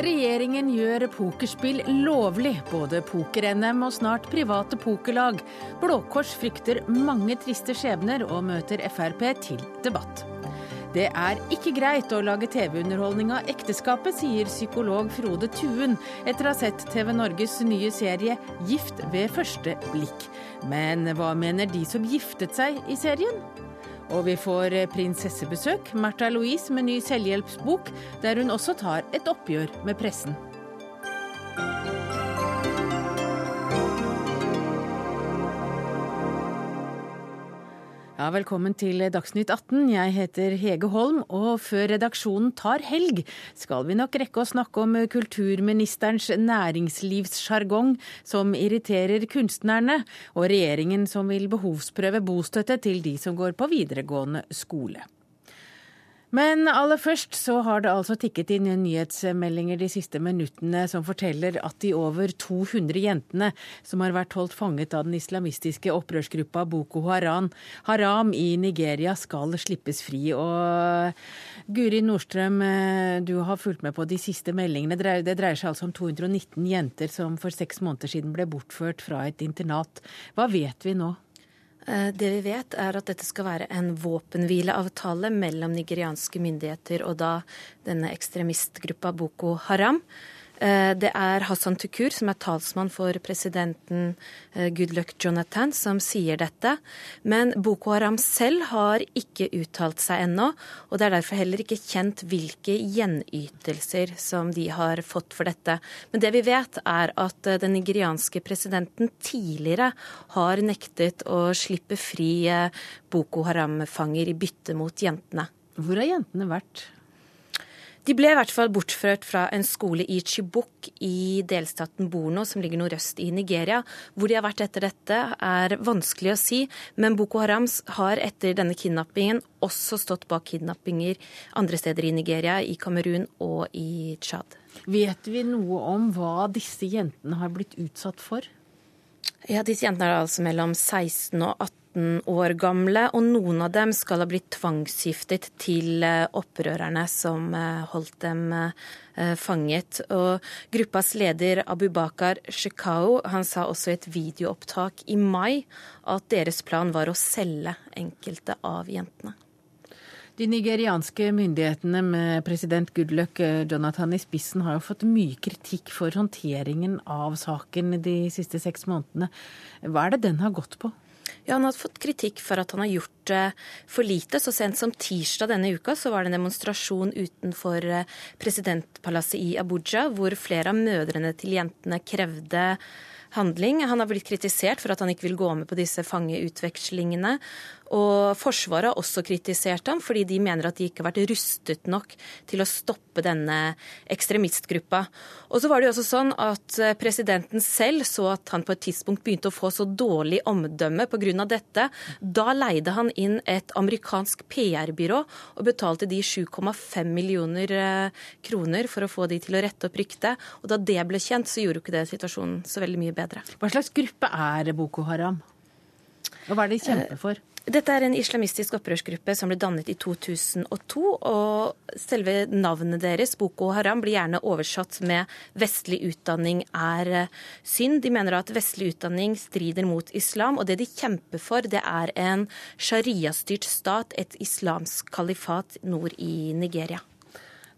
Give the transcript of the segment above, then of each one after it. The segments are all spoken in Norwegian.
Regjeringen gjør pokerspill lovlig. Både poker-NM og snart private pokerlag. Blå Kors frykter mange triste skjebner og møter Frp til debatt. Det er ikke greit å lage TV-underholdning av ekteskapet, sier psykolog Frode Tuen etter å ha sett TV Norges nye serie Gift ved første blikk. Men hva mener de som giftet seg i serien? Og vi får prinsessebesøk, Märtha Louise med ny selvhjelpsbok, der hun også tar et oppgjør med pressen. Ja, velkommen til Dagsnytt 18. Jeg heter Hege Holm, og før redaksjonen tar helg, skal vi nok rekke å snakke om kulturministerens næringslivssjargong som irriterer kunstnerne, og regjeringen som vil behovsprøve bostøtte til de som går på videregående skole. Men aller først så har det altså tikket inn nyhetsmeldinger de siste minuttene som forteller at de over 200 jentene som har vært holdt fanget av den islamistiske opprørsgruppa Boko Haram, Haram i Nigeria, skal slippes fri. Og Guri Nordstrøm, du har fulgt med på de siste meldingene. Det dreier seg altså om 219 jenter som for seks måneder siden ble bortført fra et internat. Hva vet vi nå? Eh, det vi vet, er at dette skal være en våpenhvileavtale mellom nigerianske myndigheter og da denne ekstremistgruppa Boko Haram. Eh, det er Hassan Tukur, som er talsmann for presidenten eh, Goodluck Jonathan, som sier dette. Men Boko Haram selv har ikke uttalt seg ennå, og det er derfor heller ikke kjent hvilke gjenytelser som de har fått for dette. Men det vi vet, er at eh, den nigerianske presidenten tidligere har nektet å slippe fri Boko Haram-fanger i bytte mot jentene. Hvor har jentene vært? De ble i hvert fall bortført fra en skole i Chibuk i delstaten Borno, som ligger nordøst i Nigeria. Hvor de har vært etter dette, er vanskelig å si, men Boko Haram har etter denne kidnappingen også stått bak kidnappinger andre steder i Nigeria, i Kamerun og i Tsjad. Vet vi noe om hva disse jentene har blitt utsatt for? Ja, Disse jentene er altså mellom 16 og 18 18 år gamle, og noen av dem skal ha blitt tvangsgiftet til eh, opprørerne som eh, holdt dem eh, fanget. Og gruppas leder Abubakar Shekau han sa også i et videoopptak i mai at deres plan var å selge enkelte av jentene. De nigerianske myndighetene med president Goodluck Jonathan i spissen har jo fått mye kritikk for håndteringen av saken de siste seks månedene. Hva er det den har gått på? Ja, Han har fått kritikk for at han har gjort eh, for lite. Så sent som tirsdag denne uka så var det en demonstrasjon utenfor eh, presidentpalasset i Abuja, hvor flere av mødrene til jentene krevde handling. Han har blitt kritisert for at han ikke vil gå med på disse fangeutvekslingene. Og Forsvaret har også kritisert ham, fordi de mener at de ikke har vært rustet nok til å stoppe denne ekstremistgruppa. Og så var det jo også sånn at eh, Presidenten selv så at han på et tidspunkt begynte å få så dårlig omdømme pga. dette. Da leide han inn et amerikansk PR-byrå og betalte de 7,5 millioner eh, kroner for å få de til å rette opp ryktet. Og da det ble kjent, så gjorde jo ikke det situasjonen så veldig mye bedre. Hva slags gruppe er Boko Haram? Og hva er det de kjemper for? Dette er en islamistisk opprørsgruppe som ble dannet i 2002. og Selve navnet deres, Boko Haram, blir gjerne oversatt med 'vestlig utdanning er eh, synd'. De mener at vestlig utdanning strider mot islam, og det de kjemper for, det er en sharia-styrt stat, et islamsk kalifat nord i Nigeria.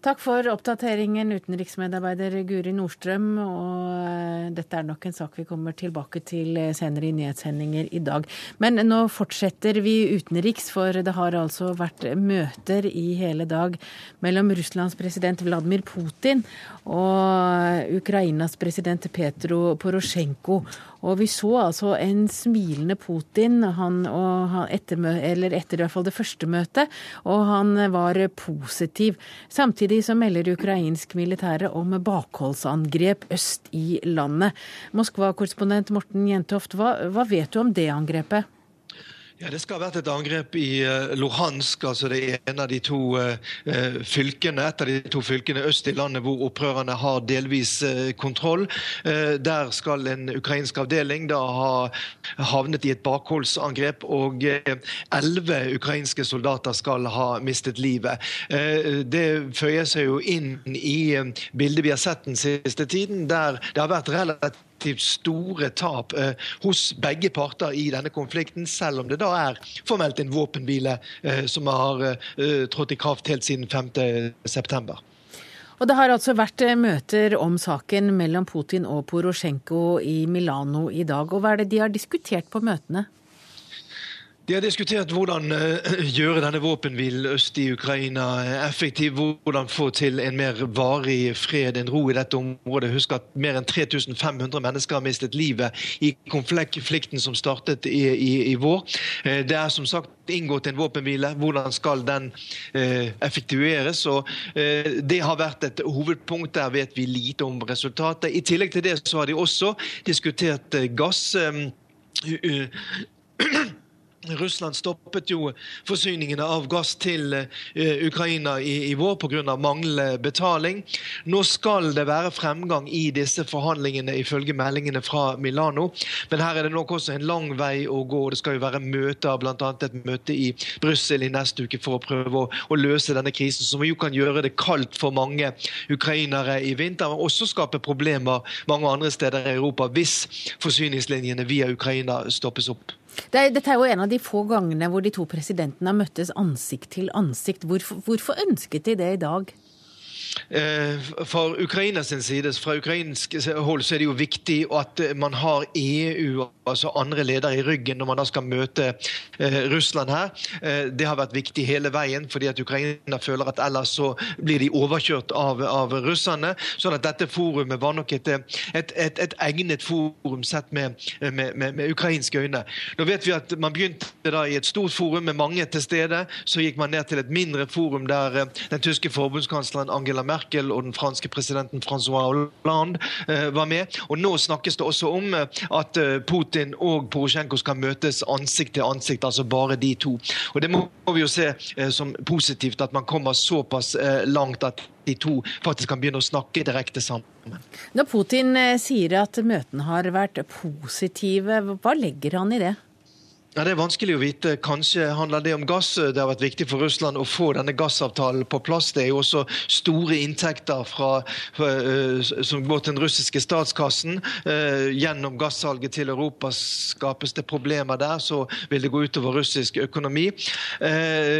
Takk for oppdateringen, utenriksmedarbeider Guri Nordstrøm. Og eh, dette er nok en sak vi kommer tilbake til eh, senere i nyhetssendinger i dag. Men nå fortsetter vi utenriks, for det har altså vært møter i hele dag mellom Russlands president Vladimir Putin og Ukrainas president Petro Porosjenko. Og vi så altså en smilende Putin han, han etter, eller etter i hvert fall det første møtet, og han var positiv. Samtidig så melder ukrainsk militære om bakholdsangrep øst i landet. Moskva-korrespondent Morten Jentoft, hva, hva vet du om det angrepet? Ja, Det skal ha vært et angrep i uh, Luhansk, altså det ene av de to uh, fylkene, et av de to fylkene øst i landet hvor opprørerne har delvis kontroll. Der skal en ukrainsk avdeling da ha havnet i et bakholdsangrep, og elleve ukrainske soldater skal ha mistet livet. Det føyer seg jo inn i bildet vi har sett den siste tiden, der det har vært relativt relativt store tap eh, hos begge parter i denne konflikten, selv om det da er formelt en våpenhvile eh, som har eh, trådt i kraft helt siden 5.9. Og Det har altså vært eh, møter om saken mellom Putin og Porosjenko i Milano i dag. og Hva er det de har diskutert på møtene? De har diskutert hvordan uh, gjøre denne våpenhvilen øst i Ukraina effektiv. Hvordan få til en mer varig fred, en ro i dette området. Husk at mer enn 3500 mennesker har mistet livet i konflikten som startet i, i, i vår. Uh, det er som sagt inngått en våpenhvile. Hvordan skal den uh, effektueres? Og, det har vært et hovedpunkt. Der vet vi lite om resultatet. I tillegg til det så har de også diskutert gass. Russland stoppet jo forsyningene av gass til uh, Ukraina i, i vår pga. manglende betaling. Nå skal det være fremgang i disse forhandlingene ifølge meldingene fra Milano. Men her er det nok også en lang vei å gå. Det skal jo være møter, bl.a. et møte i Brussel i neste uke for å prøve å, å, løse denne krisen, som jo kan gjøre det kaldt for mange ukrainere i vinter, men også skape problemer mange andre steder i Europa hvis forsyningslinjene via Ukraina stoppes opp. Det er, dette er jo en av de få gangene hvor de to presidentene har møttes ansikt til ansikt. Hvorfor, hvorfor ønsket de det i dag? Eh, Ukraina sin side, fra ukrainsk hold, så er det jo viktig at man har EU, altså andre ledere, i ryggen når man da skal møte eh, Russland her. Eh, det har vært viktig hele veien, fordi at Ukraina føler at ellers så blir de overkjørt av, av russerne. sånn at dette forumet var nok et, et, et, et egnet forum sett med, med, med, med, ukrainske øyne. Nå vet vi at Man begynte da i et stort forum med mange til stede. Så gikk man ned til et mindre forum der den tyske forbundskansleren Angela Angela Merkel og den franske presidenten Francois Hollande eh, var med. Og nå snakkes det også om eh, at eh, Putin og Porosjenko skal møtes ansikt til ansikt, altså bare de to. Og Det må vi jo se som positivt, at man kommer såpass langt at de to faktisk kan begynne å snakke direkte sammen. Når Putin sier at møtene har vært positive, hva legger han i det? Ja, Det er vanskelig å vite. Kanskje handler det om gass. Det har vært viktig for Russland å få denne gassavtalen på plass. Det er jo også store inntekter fra, uh, som går til den russiske statskassen. Uh, gjennom gassalget til Europa skapes det problemer der, så vil det gå utover russisk økonomi.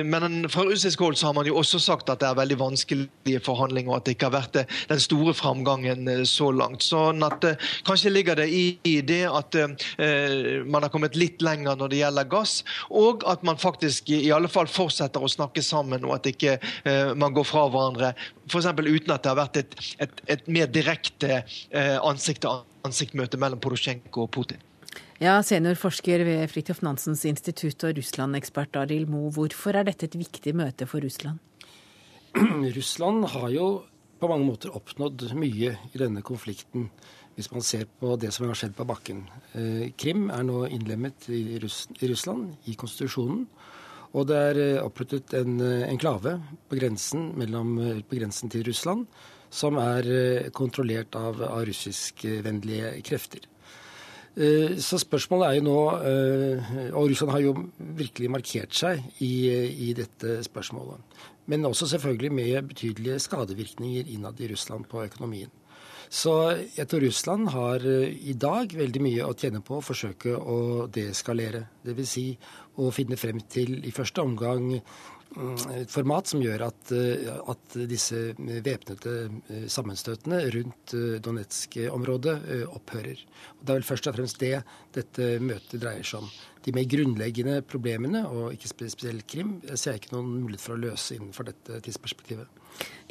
Men fra russisk hold så har man jo også sagt at det er veldig vanskelige forhandlinger, og at det ikke har vært den store framgangen så langt. Sånn at Kanskje ligger det i det at man har kommet litt lenger når det gjelder gass, og at man faktisk i alle fall fortsetter å snakke sammen, og at ikke eh, man går fra hverandre. F.eks. uten at det har vært et, et, et mer direkte eh, ansikt-til-ansikt-møte mellom Porosjenko og Putin. Ja, Seniorforsker ved Fridtjof Nansens institutt og Russland-ekspert Arild Moe, hvorfor er dette et viktig møte for Russland? Russland har jo på mange måter oppnådd mye i denne konflikten hvis man ser på det som har skjedd på bakken. Eh, Krim er nå innlemmet i, Russland, i konstitusjonen. Og det er eh, opprettet en eh, enklave på grensen, mellom, på grensen til Russland som er kontrollert av, av russiskvennlige krefter. Så spørsmålet er jo nå Og Russland har jo virkelig markert seg i, i dette spørsmålet. Men også selvfølgelig med betydelige skadevirkninger innad i Russland på økonomien. Så jeg tror Russland har eh, i dag veldig mye å tjene på å forsøke å deeskalere. Dvs. Si å finne frem til i første omgang mm, et format som gjør at, eh, at disse væpnede eh, sammenstøtene rundt Donetsk-området opphører. Det er vel først og fremst det dette møtet dreier seg om. De mer grunnleggende problemene, og ikke spesielt Krim, ser jeg ikke noen mulighet for å løse innenfor dette tidsperspektivet.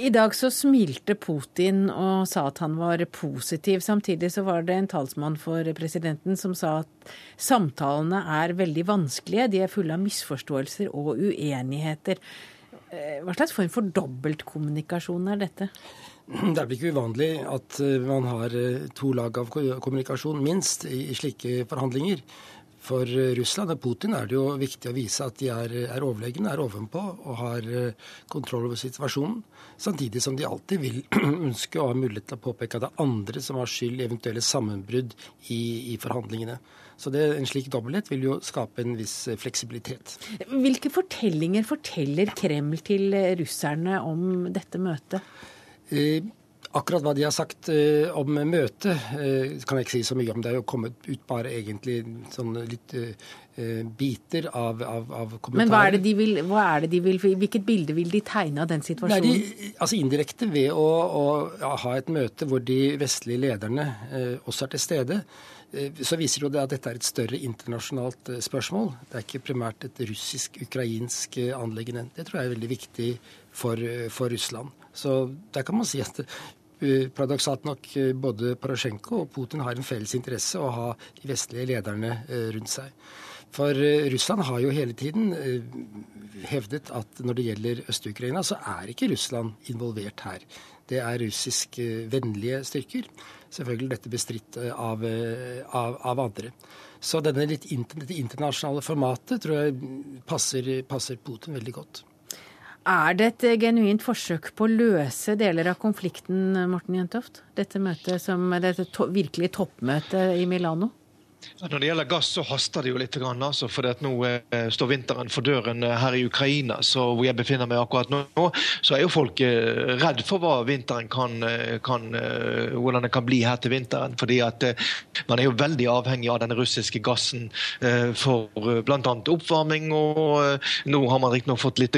I dag så smilte Putin og sa at han var positiv. Samtidig så var det en talsmann for presidenten som sa at samtalene er veldig vanskelige. De er fulle av misforståelser og uenigheter. Eh, hva slags form for dobbeltkommunikasjon er dette? Det er vel ikke uvanlig at eh, man har eh, to lag av kommunikasjon, minst, i slike forhandlinger. For Russland og Putin er det jo viktig å vise at de er, er overlegne, er ovenpå og har kontroll over situasjonen. Samtidig som de alltid vil ønske å ha mulighet til å påpeke at det er andre som har skyld i eventuelle sammenbrudd i, i forhandlingene. Så det, En slik dobbelthet vil jo skape en viss eh, fleksibilitet. Hvilke fortellinger forteller Kreml til eh, russerne om dette møtet? Eh, akkurat hva de har sagt eh, om møtet, eh, kan jeg ikke si så mye om. Det er jo kommet ut bare egentlig sånn litt eh, biter av, av, av, kommentarer. Men hva er, det de vil, det de vil, hvilket bilde vil de tegne av den situasjonen? Nei, de, altså Indirekte ved å, å ja, ha et møte hvor de vestlige lederne også er til stede Eh, så viser jo det at dette er et større internasjonalt eh, spørsmål. Det er ikke primært et russisk-ukrainsk eh, anliggende. Det tror jeg er veldig viktig for, for, Russland. Så der kan man si at paradoksalt nok både Porosjenko og Putin har en felles interesse å ha de vestlige lederne rundt seg. For Russland har jo hele tiden hevdet at når det gjelder Øst-Ukraina, så er ikke Russland involvert her. Det er russisk vennlige styrker selvfølgelig dette bestridt eh, av, eh, av, av andre. Så dette internasjonale formatet tror jeg passer, passer Putin veldig godt. Er det et genuint forsøk på å løse deler av konflikten, Morten Jentoft? Dette møtet som, dette to, virkelige toppmøtet i Milano? Når det gjelder gass, så haster det jo litt. Altså, for nå eh, står vinteren for døren eh, her i Ukraina, så hvor jeg befinner meg akkurat nå. Så er jo folk eh, redd for hva vinteren kan, kan, hvordan det kan bli her til vinteren. fordi at man er jo veldig avhengig av den russiske gassen for bl.a. oppvarming. Og nå har man riktignok fått litt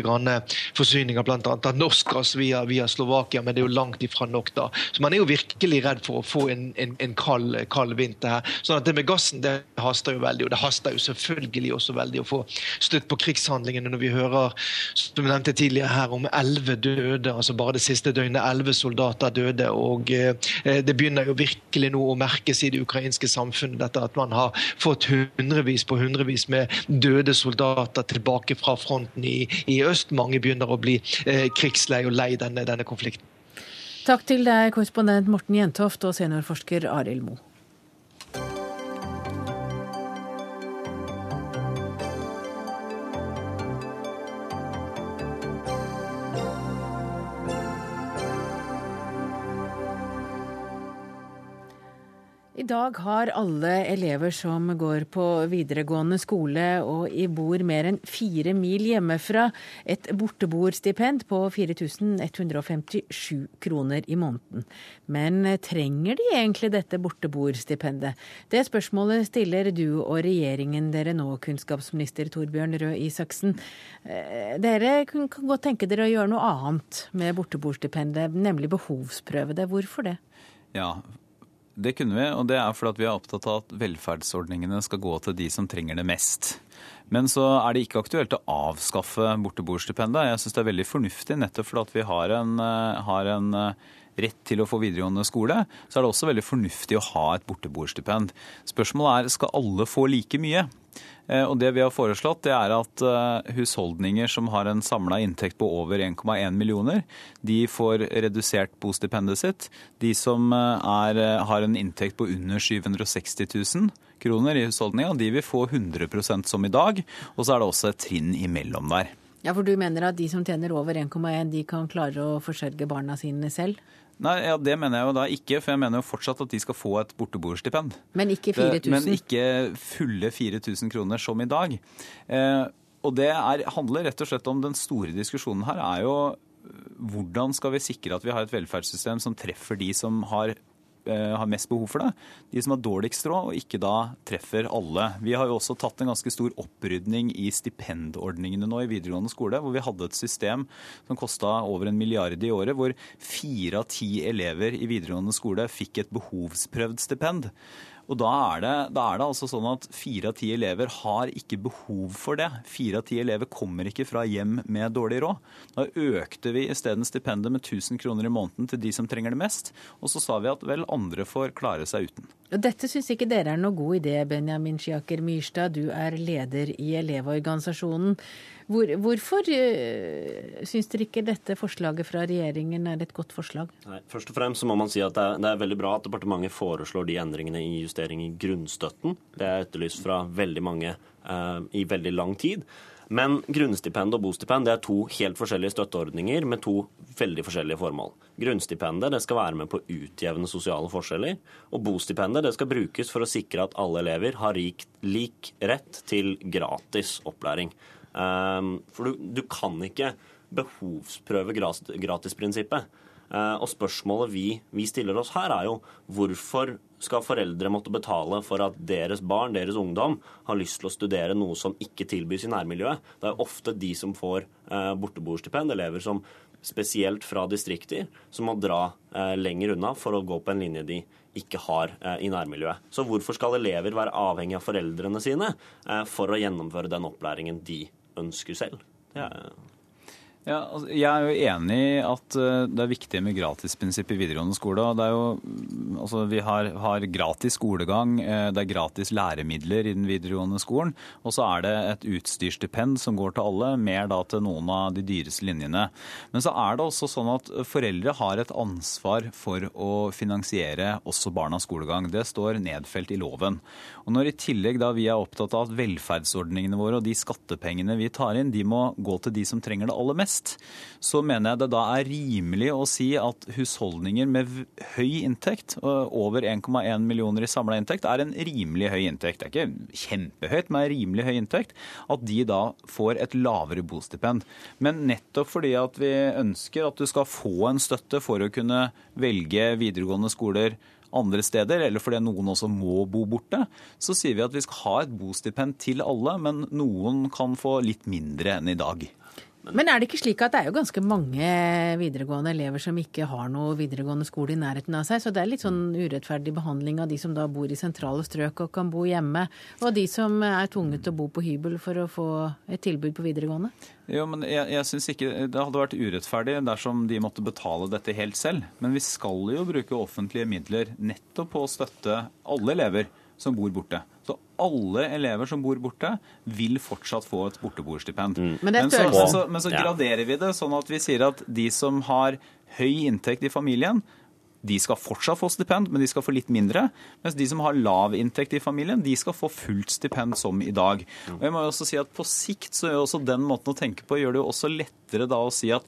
forsyninger bl.a. av norsk gass via, via, Slovakia, men det er jo langt ifra nok da. Så man er jo virkelig redd for å få en, en, en kald, kald vinter her. sånn at det med gassen det haster jo veldig. Og det haster jo selvfølgelig også veldig å få slutt på krigshandlingene når vi hører som vi nevnte tidligere her, om elleve døde. altså Bare det siste døgnet elleve soldater døde. og eh, Det begynner jo virkelig nå å merkes i det ukrainske samfunnet dette at man har fått hundrevis på hundrevis med døde soldater tilbake fra fronten i, i øst. Mange begynner å bli eh, krigslei og lei denne, denne konflikten. Takk til deg, korrespondent Morten Jentoft og seniorforsker Arild Moe. I dag har alle elever som går på videregående skole og i bor mer enn fire mil hjemmefra, et borteboerstipend på 4157 kroner i måneden. Men trenger de egentlig dette borteboerstipendet? Det spørsmålet stiller du og regjeringen dere nå, kunnskapsminister Torbjørn Røe Isaksen. Eh, dere kan godt tenke dere å gjøre noe annet med borteboerstipendet, nemlig behovsprøve det. Hvorfor det? Ja, det kunne vi, og det er fordi vi er opptatt av at velferdsordningene skal gå til de som trenger det mest. Men så er det ikke aktuelt å avskaffe borteboerstipendet. Jeg syns det er veldig fornuftig nettopp fordi vi har en, eh, har en, eh, rett til å få videregående skole, så er det også veldig fornuftig å ha et borteboerstipend. Spørsmålet er skal alle få like mye. Eh, og det vi har foreslått, det er at eh, husholdninger som har en samla inntekt på over 1,1 millioner, de får redusert bostipendet sitt. De som eh, er, har en inntekt på under 760 000 kroner i husholdninga, de vil få 100% som i dag. Og så er det også et trinn imellom der. Ja, For du mener at de som tjener over 1,1, de kan klare å forsørge barna sine selv? Nei, ja, Det mener jeg jo da ikke, for jeg mener jo fortsatt at de skal få et borteboerstipend. Men ikke 4000? Men ikke fulle 4000 kroner som i dag. Eh, og det er, handler rett og slett om den store diskusjonen her er jo eh, hvordan skal vi sikre at vi har et velferdssystem som treffer de som har har mest behov for det. De som har dårligst råd, og ikke da treffer alle. Vi har jo også tatt en ganske stor opprydning i stipendordningene nå i videregående skole, hvor vi hadde et system som kosta over en milliard i året, hvor fire av ti elever i videregående skole fikk et behovsprøvd stipend. Og da er, det, da er, det, altså sånn at fire av ti elever har ikke behov for det. Fire av ti elever kommer ikke fra hjem med dårlig råd. Da økte vi isteden stipendet med 1000 kroner i måneden til de som trenger det mest. Og så sa vi at vel, andre får klare seg uten. Og Dette syns ikke dere er noe god idé, Benjamin Schiaker Myrstad. Du er leder i Elevorganisasjonen. Hvor, hvorfor øh, syns dere ikke dette forslaget fra regjeringen er et godt forslag? Nei, først og fremst så må man si at det er, det er veldig bra at departementet foreslår de endringene i justering i grunnstøtten. Det er etterlyst fra veldig mange øh, i veldig lang tid. Men grunnstipend og bostipend det er to helt forskjellige støtteordninger med to veldig forskjellige formål. Grunnstipendet det skal være med på å utjevne sosiale forskjeller. Og bostipendet det skal brukes for å sikre at alle elever har rik, lik rett til gratis opplæring. Um, for du, du, kan ikke behovsprøve gratisprinsippet. Uh, og spørsmålet vi, vi stiller oss her, er jo hvorfor skal foreldre måtte betale for at deres barn, deres ungdom, har lyst til å studere noe som ikke tilbys i nærmiljøet. Det er ofte de som får eh, borteboerstipend, elever som spesielt fra distrikter, som må dra eh, lenger unna for å gå på en linje de ikke har eh, i nærmiljøet. Så hvorfor skal elever være avhengig av foreldrene sine eh, for å gjennomføre den opplæringen de ønsker selv? Det er ja, altså, jeg er jo enig i at uh, det er viktig med gratisprinsipp i videregående skole. jo, mm, altså, Vi har, har gratis skolegang, uh, det er gratis læremidler i den videregående skolen. Og så er det et utstyrsstipend som går til alle, mer da til noen av de dyreste linjene. Men så er det også sånn at foreldre har et ansvar for å finansiere også barnas skolegang. Det står nedfelt i loven. Og når i tillegg da vi er opptatt av at velferdsordningene våre og de skattepengene vi tar inn, de må gå til de som trenger det aller mest, mest, så mener jeg det da er rimelig å si at husholdninger med høy inntekt, over 1,1 millioner i samla inntekt, er en rimelig høy inntekt. Det er ikke kjempehøyt, men rimelig høy inntekt. At de da får et lavere bostipend. Men nettopp fordi at vi ønsker at du skal få en støtte for å kunne velge videregående skoler andre steder, eller fordi noen også må bo borte, så sier vi at vi skal ha et bostipend til alle, men noen kan få litt mindre enn i dag. Men er det ikke slik at det er jo ganske mange videregående elever som ikke har noe videregående skole i nærheten av seg, så det er litt sånn urettferdig behandling av de som da bor i sentrale strøk og kan bo hjemme, og de som er tvunget til å bo på hybel for å få et tilbud på videregående? Jo, men jeg, jeg synes ikke Det hadde vært urettferdig dersom de måtte betale dette helt selv. Men vi skal jo bruke offentlige midler nettopp på å støtte alle elever som bor borte. Så alle elever som bor borte, vil fortsatt få et borteboerstipend. Mm. Men, men, så, så, men så graderer vi det sånn at vi sier at de som har høy inntekt i familien, de skal fortsatt få stipend, men de skal få litt mindre. Mens de som har lav inntekt i familien, de skal få fullt stipend som i dag. Og jeg må jo også si at På sikt så gjør også den måten å tenke på gjør det jo også lettere da å si at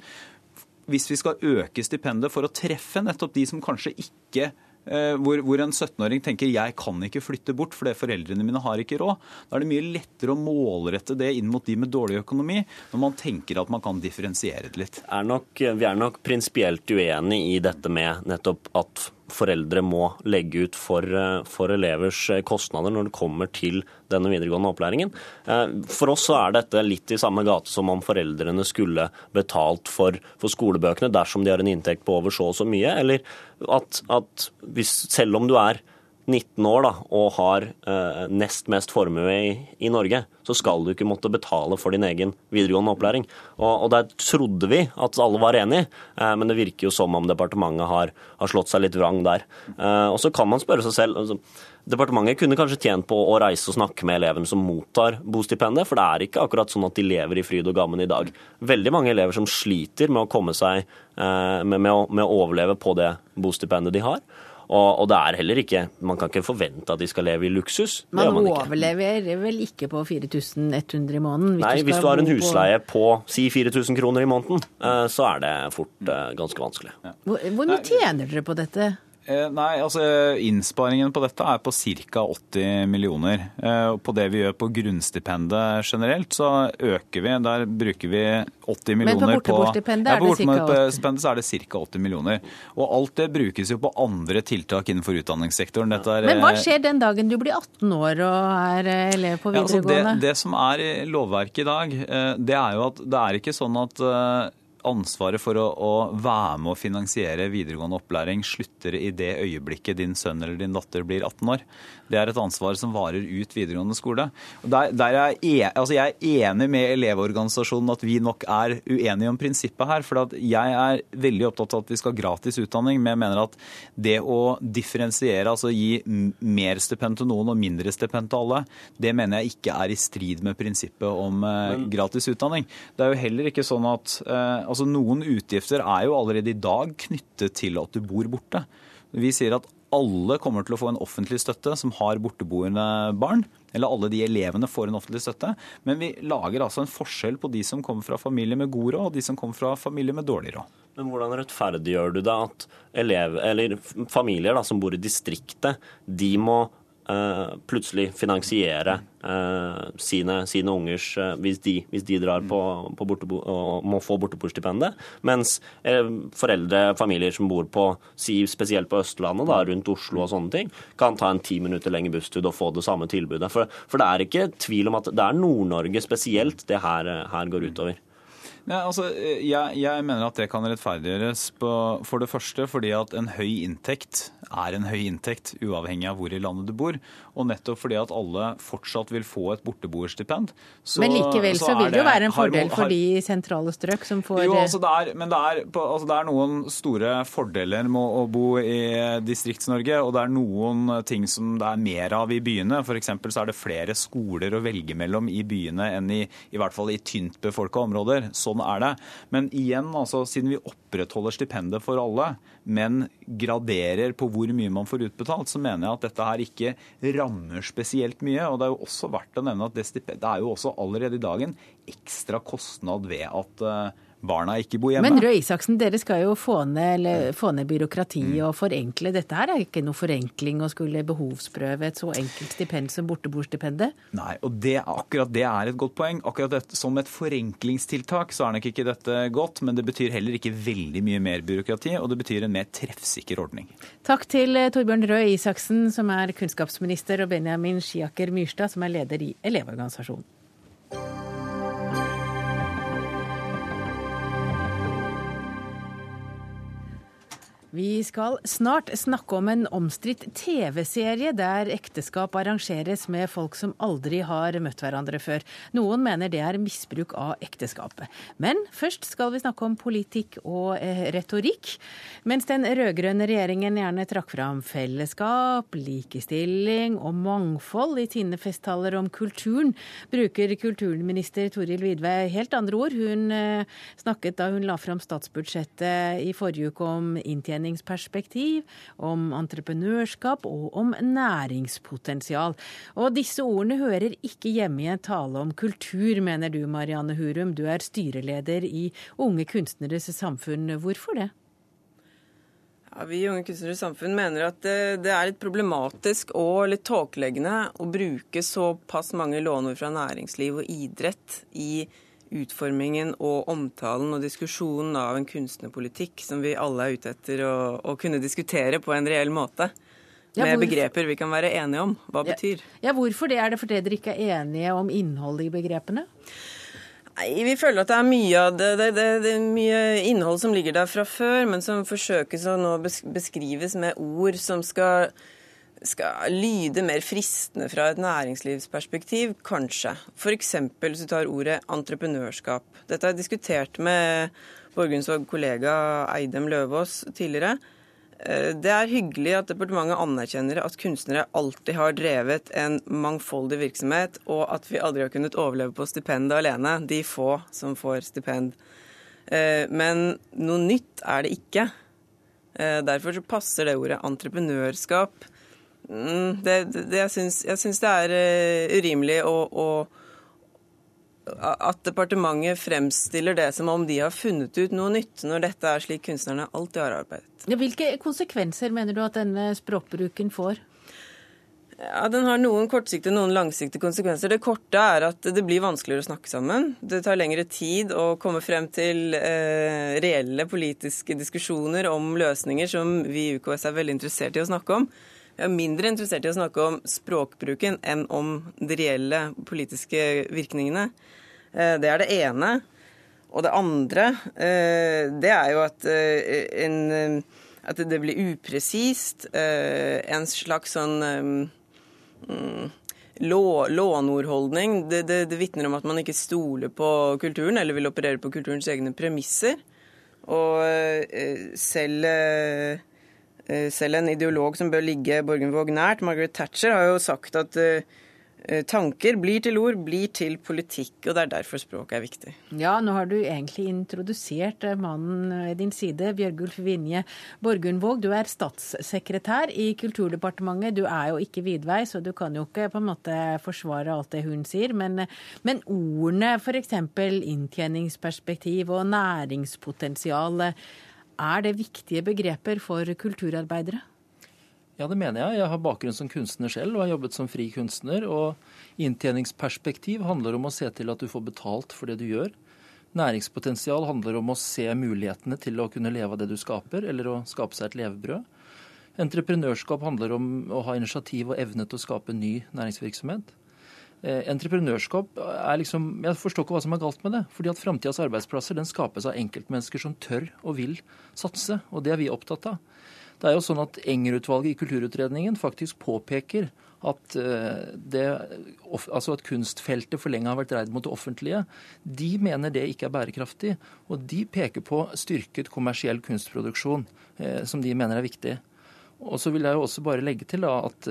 hvis vi skal øke stipendet for å treffe nettopp de som kanskje ikke hvor, hvor en 17-åring tenker jeg kan ikke flytte bort fordi foreldrene mine har ikke råd. Da er det mye lettere å målrette det inn mot de med dårlig økonomi, når man tenker at man kan differensiere det litt. Er nok, vi er nok prinsipielt uenig i dette med nettopp at foreldre må legge ut for, eh, for, elevers eh, kostnader når det kommer til denne videregående opplæringen. Eh, for oss så er dette litt i samme gate som om foreldrene skulle betalt for, for skolebøkene dersom de har en inntekt på over så og så mye, eller at, at hvis, selv om du er 19 år da, og har eh, nest mest formue i, i, Norge, så skal du ikke måtte betale for din egen videregående opplæring. Og, og Der trodde vi at alle var enige, eh, men det virker jo som om departementet har, har slått seg litt vrang der. Eh, og så kan man spørre seg selv altså, Departementet kunne kanskje tjent på å reise og snakke med elevene som mottar bostipendet, for det er ikke akkurat sånn at de lever i fryd og gammen i dag. Veldig mange elever som sliter med å komme seg eh, med, med, å, med å overleve på det bostipendet de har. Og, og, det er heller ikke Man kan ikke forvente at de skal leve i luksus. Man, man overlever vel ikke på 4100 i måneden? Hvis Nei, du hvis du har en husleie på, på si 4000 kroner i måneden, eh, så er det fort eh, ganske vanskelig. Hvor, hvor mye tjener dere på dette? Eh, nei, altså Innsparingen på dette er på ca. 80 millioner. Eh, på det vi gjør på grunnstipendet generelt, så øker vi. Der bruker vi 80 millioner på Men på borteboerstipendet er, ja, er det ca. 80 millioner. Og alt det brukes jo på andre tiltak innenfor utdanningssektoren. Er, Men hva eh, skjer den dagen du blir 18 år og er elev på videregående? Ja, altså det, det som er i lovverket i dag, det er jo at det er ikke sånn at ansvaret for å, å, være med å finansiere videregående opplæring slutter i det øyeblikket din sønn eller din datter blir 18 år. Det er et ansvar som varer ut videregående skole. Der, der er jeg, altså jeg, er enig med Elevorganisasjonen at vi nok er uenige om prinsippet her. For jeg er veldig opptatt av at vi skal ha gratis utdanning. Men jeg mener at det å differensiere, altså gi mer stipend til noen og mindre stipend til alle, det mener jeg ikke er i strid med prinsippet om eh, Men... gratis utdanning. Det er jo heller ikke sånn at eh, altså Noen utgifter er jo allerede i dag knyttet til at du bor borte. Vi sier at alle kommer til å få en offentlig støtte som har borteboende barn. Eller alle de elevene får en offentlig støtte. Men vi lager altså en forskjell på de som kommer fra familier med god råd, og de som kommer fra familier med dårlig råd. Men hvordan rettferdiggjør du det at elev, familier da, som bor i distriktet, de må Uh, plutselig finansiere uh, sine, sine, ungers uh, hvis, de, hvis, de, drar på, på bortebo, og må få borteboerstipendet. Mens foreldre, familier som bor på, spesielt på Østlandet, da, rundt Oslo og sånne ting, kan ta en ti minutter lengre busstur og få det samme tilbudet. For, for, det er ikke tvil om at det er Nord-Norge spesielt det her, her går utover. Ja, altså, jeg, jeg, mener at det kan rettferdiggjøres på, for det første fordi at en høy inntekt er en høy inntekt, uavhengig av hvor i landet du bor. Og nettopp fordi at alle fortsatt vil få et borteboerstipend. Men likevel så, så vil det jo være en fordel for de sentrale strøk som får Jo, altså det er, men det er, altså det er noen store fordeler med å bo i Distrikts-Norge, og det er noen ting som det er mer av i byene. F.eks. så er det flere skoler å velge mellom i byene enn i, i hvert fall i tynt befolka områder. Sånn er det. Men igjen, altså, siden vi opprettholder stipendet for alle, men graderer på hvor mye man får utbetalt, så mener jeg at dette her ikke rammer spesielt mye. Og det er jo også verdt å nevne at det, det er jo også allerede i dag en ekstra kostnad ved at uh, barna ikke bor hjemme. Men Røe Isaksen, dere skal jo få ned, få ned byråkrati mm. og forenkle. Dette her er ikke noe forenkling å skulle behovsprøve et så enkelt stipend som borteboerstipendet? Nei, og det, akkurat det er et godt poeng. Akkurat det, Som et forenklingstiltak så er nok ikke dette godt, men det betyr heller ikke veldig mye mer byråkrati, og det betyr en mer treffsikker ordning. Takk til eh, Torbjørn Røe Isaksen, som er kunnskapsminister, og Benjamin Skiaker Myrstad, som er leder i Elevorganisasjonen. Vi skal snart snakke om en omstridt TV-serie der ekteskap arrangeres med folk som aldri har møtt hverandre før. Noen mener det er misbruk av ekteskapet. Men først skal vi snakke om politikk og eh, retorikk. Mens den rød-grønne regjeringen gjerne trakk fram fellesskap, likestilling og mangfold i sine festtaler om kulturen, bruker kulturminister Toril Vidvei helt andre ord. Hun eh, snakket da hun la fram statsbudsjettet i forrige uke om inntjening forretningsperspektiv, om entreprenørskap og om næringspotensial. Og disse ordene hører ikke hjemme i en tale om kultur, mener du Marianne Hurum. Du er styreleder i Unge kunstneres samfunn. Hvorfor det? Ja, vi i Unge kunstneres samfunn mener at det, det, er litt problematisk og litt tåkeleggende å bruke såpass mange låneord fra næringsliv og idrett i utformingen og omtalen og diskusjonen av en kunstnerpolitikk som vi alle er ute etter å, å kunne diskutere på en reell måte. Med ja, begreper vi kan være enige om. Hva ja, betyr. Ja, Hvorfor det? Er det fordi dere ikke er enige om innholdet i begrepene? Nei, Vi føler at det er mye av det, det, det, mye innhold som ligger der fra før, men som forsøkes å nå beskrives med ord som skal skal lyde mer fristende fra et næringslivsperspektiv, kanskje. F.eks. hvis du tar ordet entreprenørskap. Dette har jeg diskutert med Borgundsvåg kollega Eidem Løvaas tidligere. Eh, det er hyggelig at departementet anerkjenner at kunstnere alltid har drevet en mangfoldig virksomhet, og at vi aldri har kunnet overleve på stipendet alene, de få som får stipend. Eh, men noe nytt er det ikke. Eh, derfor så passer det ordet entreprenørskap det, det, jeg, syns, jeg, syns, det er uh, urimelig å, å, at departementet fremstiller det som om de har funnet ut noe nytt, når dette er slik kunstnerne alltid har arbeidet. Hvilke konsekvenser mener du at denne språkbruken får? Ja, Den har noen kortsiktige noen langsiktige konsekvenser. Det korte er at det blir vanskeligere å snakke sammen. Det tar lengre tid å komme frem til eh, reelle politiske diskusjoner om løsninger som vi i UKS er veldig interessert i å snakke om. Jeg er mindre interessert i å snakke om språkbruken enn om de reelle politiske virkningene. Eh, det er det ene. Og det andre, det er jo at, en, at det blir upresist. En slags sånn mm, lånordholdning. Det, det, det vitner om at man ikke stoler på kulturen, eller vil operere på kulturens egne premisser. Og selv selv en ideolog som bør ligge Borgenvåg nært, Margaret Thatcher, har jo sagt at Eh, tanker blir til ord, blir til politikk, og det er derfor språket er viktig. Ja, nå har du egentlig introdusert eh, mannen ved din side, Bjørgulf Vinje Borgundvåg. Du er statssekretær i Kulturdepartementet. Du er jo ikke vidvei, så du kan jo ikke på en måte forsvare alt det hun sier. Men, men ordene f.eks. inntjeningsperspektiv og næringspotensial, er det viktige begreper for kulturarbeidere? Ja, det mener jeg. Jeg har bakgrunn som kunstner selv og har jobbet som fri kunstner. Og inntjeningsperspektiv handler om å se til at du får betalt for det du gjør. Næringspotensial handler om å se mulighetene til å kunne leve av det du skaper, eller å skape seg et levebrød. Entreprenørskap handler om å ha initiativ og evne til å skape ny næringsvirksomhet. Eh, entreprenørskap er liksom Jeg forstår ikke hva som er galt med det. fordi at Framtidas arbeidsplasser den skapes av enkeltmennesker som tør og vil satse. Og det er vi opptatt av. Det er jo sånn at Enger-utvalget i Kulturutredningen faktisk påpeker at, eh, det, altså at kunstfeltet for lenge har vært dreid mot det offentlige. De mener det ikke er bærekraftig, og de peker på styrket kommersiell kunstproduksjon, eh, som de mener er viktig. Og så vil jeg jo også bare legge til at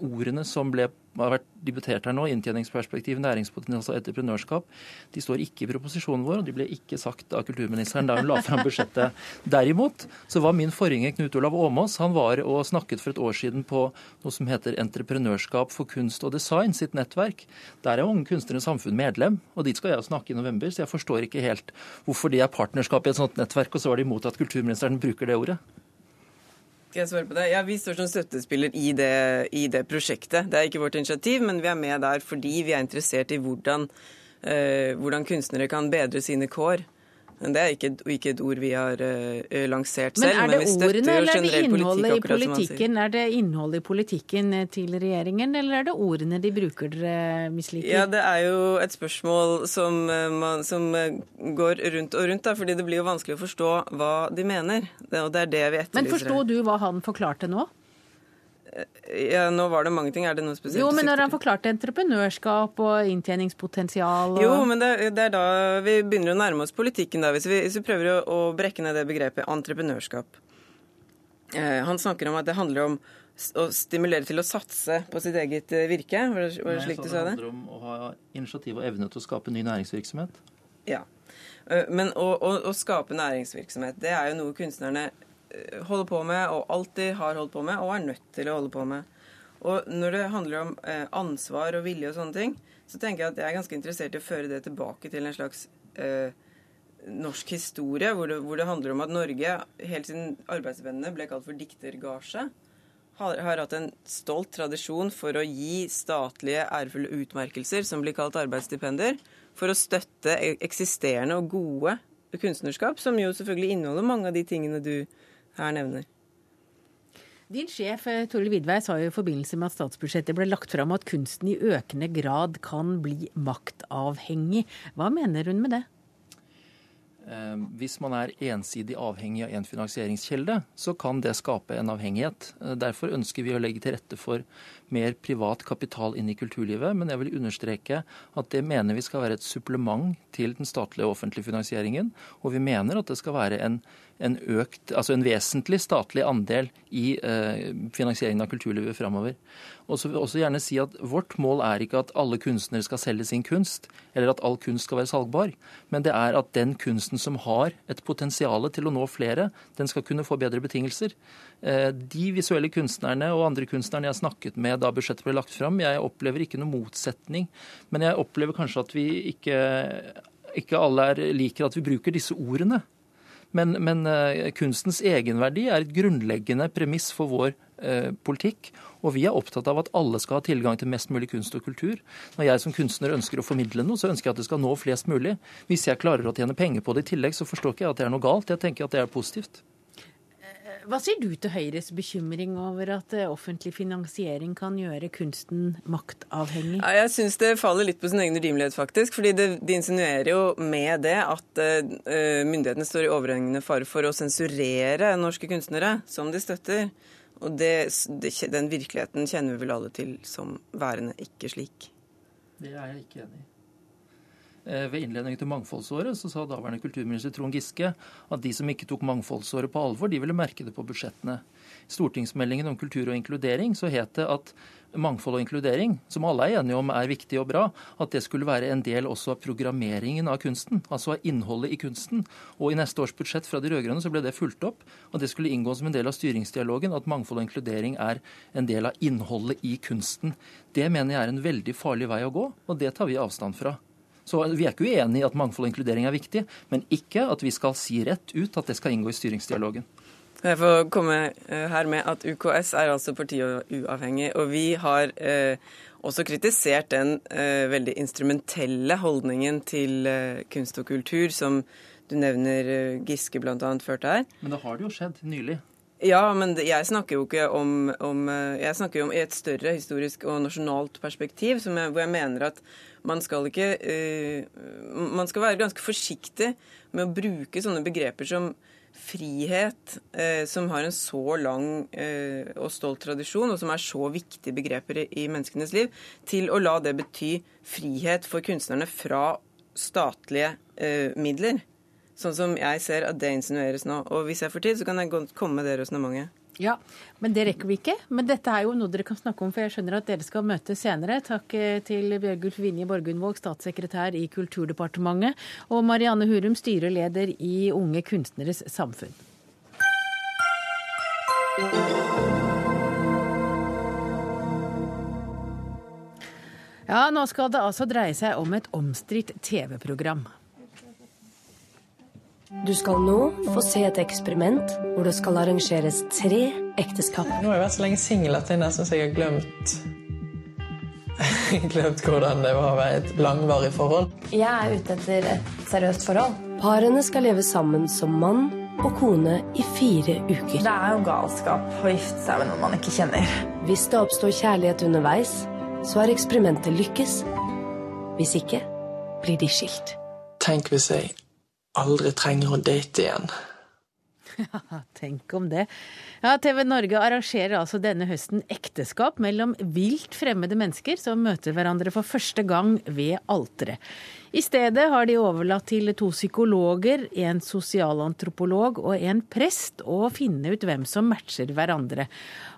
ordene som ble, har vært debutert her nå, inntjeningsperspektiv, næringspotensial og entreprenørskap, de står ikke i proposisjonen vår, og de ble ikke sagt av kulturministeren da hun la fram budsjettet. Derimot så var min forgjenger Knut Olav Åmås han var og snakket for et år siden på noe som heter Entreprenørskap for kunst og design, sitt nettverk. Der er Unge Kunstneres Samfunn medlem, og dit skal jeg snakke i november, så jeg forstår ikke helt hvorfor de er partnerskap i et sånt nettverk, og så var de imot at kulturministeren bruker det ordet. Skal jeg svare på det? Ja, Vi står som støttespiller i det, i det, prosjektet. Det er ikke vårt initiativ, men vi er med der fordi vi er interessert i hvordan, eh, hvordan kunstnere kan bedre sine kår. Men Det er ikke, ikke et ord vi har uh, lansert selv. Men er det men ordene eller er det innholdet i politikken? Er det innholdet i politikken eh, til regjeringen, eller er det ordene de bruker dere misliker? Ja, Det er jo et spørsmål som, man, som går rundt og rundt, da, fordi det blir jo vanskelig å forstå hva de mener. og det er det vi etterlyser. Men forsto du hva han forklarte nå? Ja, Nå var det mange ting. Er det noe spesielt? Jo, men når han forklarte entreprenørskap og inntjeningspotensial og... Jo, men det, det, er da vi begynner å nærme oss politikken, da, hvis vi, hvis vi prøver å, å, brekke ned det begrepet entreprenørskap. Eh, han snakker om at det handler om å stimulere til å satse på sitt eget eh, virke. Var det, var det slik du sa det? Det handler om å ha initiativ og evne til å skape ny næringsvirksomhet. Ja. Eh, men å, å, å skape næringsvirksomhet, det er jo noe kunstnerne holder på med, og alltid har holdt på med, og er nødt til å holde på med. Og når det handler om eh, ansvar og vilje og sånne ting, så tenker jeg at jeg er ganske interessert i å føre det tilbake til en slags eh, norsk historie, hvor det, hvor det, handler om at Norge, helt siden arbeidsvennene ble kalt for diktergasje, har, har, hatt en stolt tradisjon for å gi statlige ærefulle utmerkelser, som blir kalt arbeidsstipender, for å støtte e-, eksisterende og gode kunstnerskap, som jo selvfølgelig inneholder mange av de tingene du her nevner. Din sjef eh, Toril Vidvei sa jo i forbindelse med at statsbudsjettet ble lagt fram at kunsten i økende grad kan bli maktavhengig. Hva mener hun med det? Eh, hvis man er ensidig avhengig av en finansieringskilde, så kan det skape en avhengighet. Eh, derfor ønsker vi å legge til rette for mer privat kapital inn i kulturlivet. Men jeg vil understreke at det mener vi skal være et supplement til den statlige og offentlige finansieringen. Og vi mener at det skal være en en, økt, altså en vesentlig statlig andel i eh, finansieringen av kulturlivet framover. Og så vil jeg også gjerne si at Vårt mål er ikke at alle kunstnere skal selge sin kunst, eller at all kunst skal være salgbar, men det er at den kunsten som har et potensial til å nå flere, den skal kunne få bedre betingelser. Eh, de visuelle kunstnerne og andre kunstnerne jeg snakket med da budsjettet ble lagt fram, jeg opplever ikke noe motsetning, men jeg opplever kanskje at vi ikke, ikke alle er, liker at vi bruker disse ordene. Men, men uh, kunstens egenverdi er et grunnleggende premiss for vår uh, politikk. Og vi er opptatt av at alle skal ha tilgang til mest mulig kunst og kultur. Når jeg som kunstner ønsker å formidle noe, så ønsker jeg at det skal nå flest mulig. Hvis jeg klarer å tjene penger på det i tillegg, så forstår ikke jeg at det er noe galt. Jeg tenker at det er positivt. Hva sier du til Høyres bekymring over at eh, offentlig finansiering kan gjøre kunsten maktavhengig? Ja, jeg syns det faller litt på sin egen urimelighet, faktisk. fordi det, De insinuerer jo med det at uh, myndighetene står i overhengende fare for å sensurere norske kunstnere som de støtter. Og det, det, den virkeligheten kjenner vi vel alle til som værende ikke slik. Det er jeg ikke enig i. Eh, ved innledningen til Mangfoldsåret så sa daværende kulturminister Trond Giske at de som ikke tok Mangfoldsåret på alvor, de ville merke det på budsjettene. I stortingsmeldingen om kultur og inkludering så het det at mangfold og inkludering, som alle er enige om er viktig og bra, at det skulle være en del også av programmeringen av kunsten, altså av innholdet i kunsten. Og i neste års budsjett fra de rød-grønne så ble det fulgt opp, og det skulle inngå som en del av styringsdialogen at mangfold og inkludering er en del av innholdet i kunsten. Det mener jeg er en veldig farlig vei å gå, og det tar vi avstand fra. Så Vi er ikke uenig i at mangfold og inkludering er viktig, men ikke at vi skal si rett ut at det skal inngå i styringsdialogen. Jeg får komme eh, her med at UKS er altså partiuavhengig, og vi har eh, også kritisert den eh, veldig instrumentelle holdningen til kunst og kultur som du nevner Giske bl.a. førte her. Men det har det jo skjedd nylig. Ja, men jeg snakker jo ikke om, om eh, Jeg snakker jo om et større historisk og nasjonalt perspektiv, jeg, hvor jeg mener at man skal ikke uh, Man skal være ganske forsiktig med å bruke sånne begreper som frihet, uh, som har en så lang uh, og stolt tradisjon, og som er så viktige begreper i, i menneskenes liv, til å la det bety frihet for kunstnerne fra statlige midler. Sånn som jeg ser at det insinueres nå. Og hvis jeg får tid, så kan jeg komme med det resonnementet. Ja, men det rekker vi ikke. Men dette er jo noe dere kan snakke om, for jeg skjønner at dere skal møtes senere. Takk eh, til Bjørgulf Vinje Borgundvåg, statssekretær i Kulturdepartementet, og Marianne Hurum, styreleder i Unge kunstneres samfunn. Ja, nå skal det altså dreie seg om et omstridt TV-program. Du skal nå få se et eksperiment hvor det skal arrangeres tre ekteskap. Nå har jeg vært så lenge singel at jeg nesten så jeg har glemt Glemt hvordan det var å være et langvarig forhold. Jeg er ute etter et seriøst forhold. Parene skal leve sammen som mann og kone i fire uker. Det er jo galskap å gifte seg med noen man ikke kjenner. Hvis det oppstår kjærlighet underveis, så har eksperimentet lykkes. Hvis ikke blir de skilt. Tenk hvis jeg aldri trenger å date igjen. Ja, tenk om det. Ja, TV Norge arrangerer altså denne høsten ekteskap mellom vilt fremmede mennesker som møter hverandre for første gang ved alteret. I stedet har de overlatt til to psykologer, en sosialantropolog og en prest å finne ut hvem som matcher hverandre.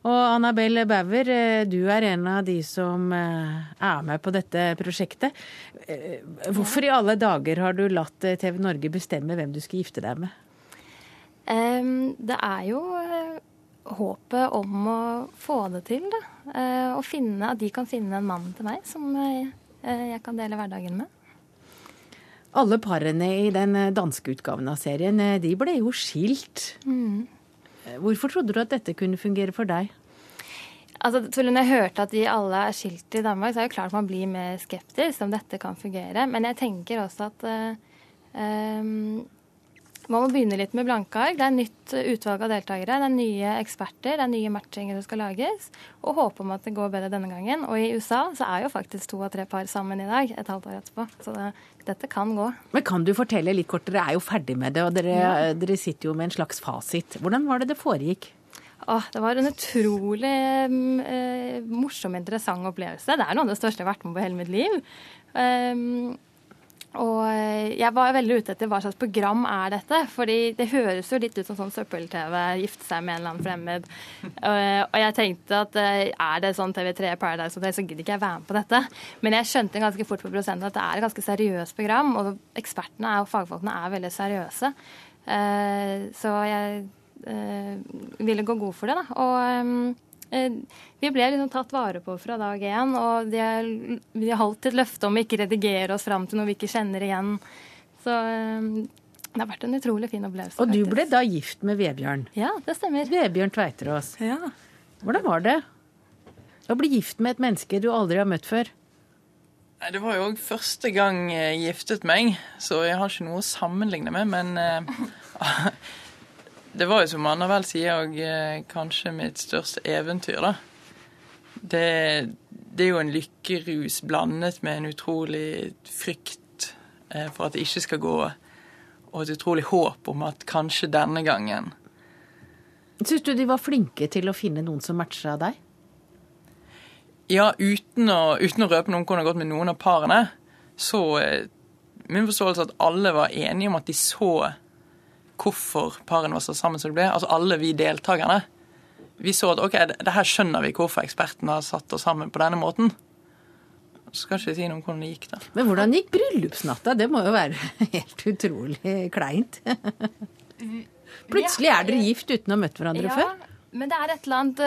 Og Annabelle Bauer, eh, du er en av de som eh, er med på dette prosjektet. Eh, hvorfor i alle dager har du latt TV Norge bestemme hvem du skal gifte deg med? Det er jo håpet om å få det til, da. Å finne, at de kan finne en mann til meg som jeg kan dele hverdagen med. Alle parene i den danske utgaven av serien, de ble jo skilt. Mm. Hvorfor trodde du at dette kunne fungere for deg? Altså, når jeg hørte at de alle er skilt i Danmark, så er det klart man blir mer skeptisk om dette kan fungere. Men jeg tenker også at um, man må begynne litt med blanke ark. Det er nytt utvalg av deltakere, det er nye eksperter, det er nye matchinger som skal lages. Og håpe om at det går bedre denne gangen. Og i USA så er jo faktisk to av tre par sammen i dag, et halvt år etterpå. Så det, dette kan gå. Men kan du fortelle litt kort, dere er jo ferdig med det, og dere, ja. dere sitter jo med en slags fasit. Hvordan var det det foregikk? Åh, det var en utrolig eh, morsom, interessant opplevelse. Det er noe av det største jeg har vært med på hele mitt liv. Um, og eh, jeg var veldig ute etter hva slags program er dette. fordi det høres jo litt ut som sånn søppel-TV, gifte seg med en eller annen fremmed. Og jeg tenkte at eh, er det sånn TV3 Paradise Hotel, så gidder ikke jeg være med på dette. Men jeg skjønte ganske fort på prosenten at det er et ganske seriøst program, og ekspertene og fagfolkene er veldig seriøse. Eh, så jeg ville gå god for det, da. Og Eh, vi ble liksom tatt vare på fra dag én, og de har, de har holdt et løfte om å ikke redigere oss fram til noe vi ikke kjenner igjen. Så eh, det har vært en utrolig fin opplevelse. Og du faktisk. ble da gift med Vebjørn? Ja, det stemmer. Vebjørn Tveiterås. Ja. Hvordan var det å bli gift med et menneske du aldri har møtt før? Nei, Det var jo òg første gang jeg giftet meg, så jeg har ikke noe å sammenligne med. Men Det var jo som Anna vel sier, og eh, kanskje mitt største eventyr, da. Det, det, er jo en lykkerus blandet med en utrolig frykt eh, for at det ikke skal gå, og et utrolig håp om at kanskje denne gangen Syns du de var flinke til å finne noen som matcha deg? Ja, uten å, uten å røpe noen hvordan det har gått med noen av parene, så eh, min forståelse er at alle var enige om at de så hvorfor parene var så sammen som de ble. Altså alle vi deltakerne. Vi så at OK, det, det her skjønner vi hvorfor ekspertene har satt oss sammen på denne måten. Så skal ikke si noe om hvordan det gikk, da. Men hvordan gikk bryllupsnatta? Det må jo være helt utrolig kleint. Plutselig er dere gift uten å ha møtt hverandre ja, før? Men det er et eller annet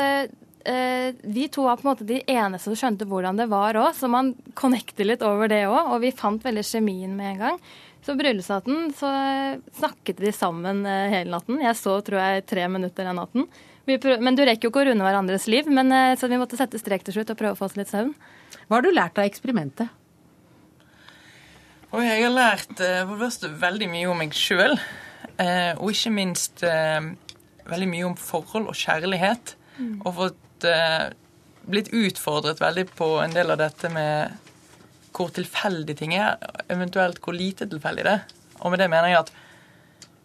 uh, Vi to var på en måte de eneste som skjønte hvordan det var òg, så man connecter litt over det òg. Og vi fant veldig kjemien med en gang. Så bryllupsnatten så snakket de sammen uh, hele natten. Jeg så tror jeg tre minutter den natten. Men du rekker jo ikke å runde hverandres liv, men, uh, så vi måtte sette strek til slutt og prøve å få oss litt søvn. Hva har du lært av eksperimentet? Og jeg har lært for det første veldig mye om meg sjøl. Eh, og ikke minst eh, veldig mye om forhold og kjærlighet. Mm. Og fått eh, blitt utfordret veldig på en del av dette med hvor tilfeldig ting er, eventuelt hvor lite tilfeldig det er. Og med det mener jeg at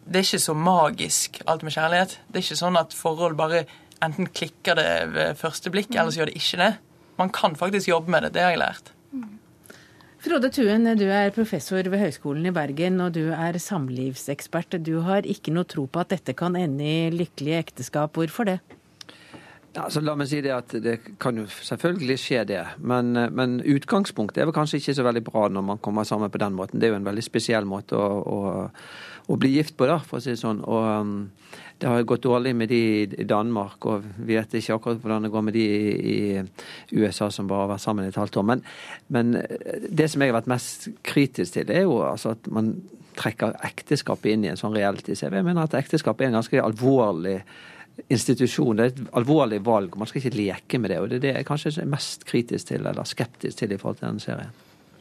det er ikke så magisk, alt med kjærlighet. Det er ikke sånn at forhold bare enten klikker det ved første blikk, mm. eller så gjør det ikke det. Man kan faktisk jobbe med det. Det har jeg lært. Frode Tuen, du er professor ved Høgskolen i Bergen, og du er samlivsekspert. Du har ikke noe tro på at dette kan ende i lykkelige ekteskap. Hvorfor det? Ja, så la meg si det at det kan jo selvfølgelig skje det, men, men, utgangspunktet er vel kanskje ikke så veldig bra når man kommer sammen på den måten. Det er jo en veldig spesiell måte å, å, å bli gift på, da, for å si det sånn. Og um, det har gått dårlig med de i Danmark, og vi vet ikke akkurat hvordan det går med de i, USA som bare har vært sammen i et halvt år. Men, men, det som jeg har vært mest kritisk til, er jo altså at man trekker ekteskapet inn i en sånn reality-CV. Jeg mener at ekteskapet er en ganske alvorlig institusjon. Det er et alvorlig valg. Man skal ikke leke med det. og Det er det jeg kanskje er mest kritisk til, eller skeptisk til i forhold til denne serien.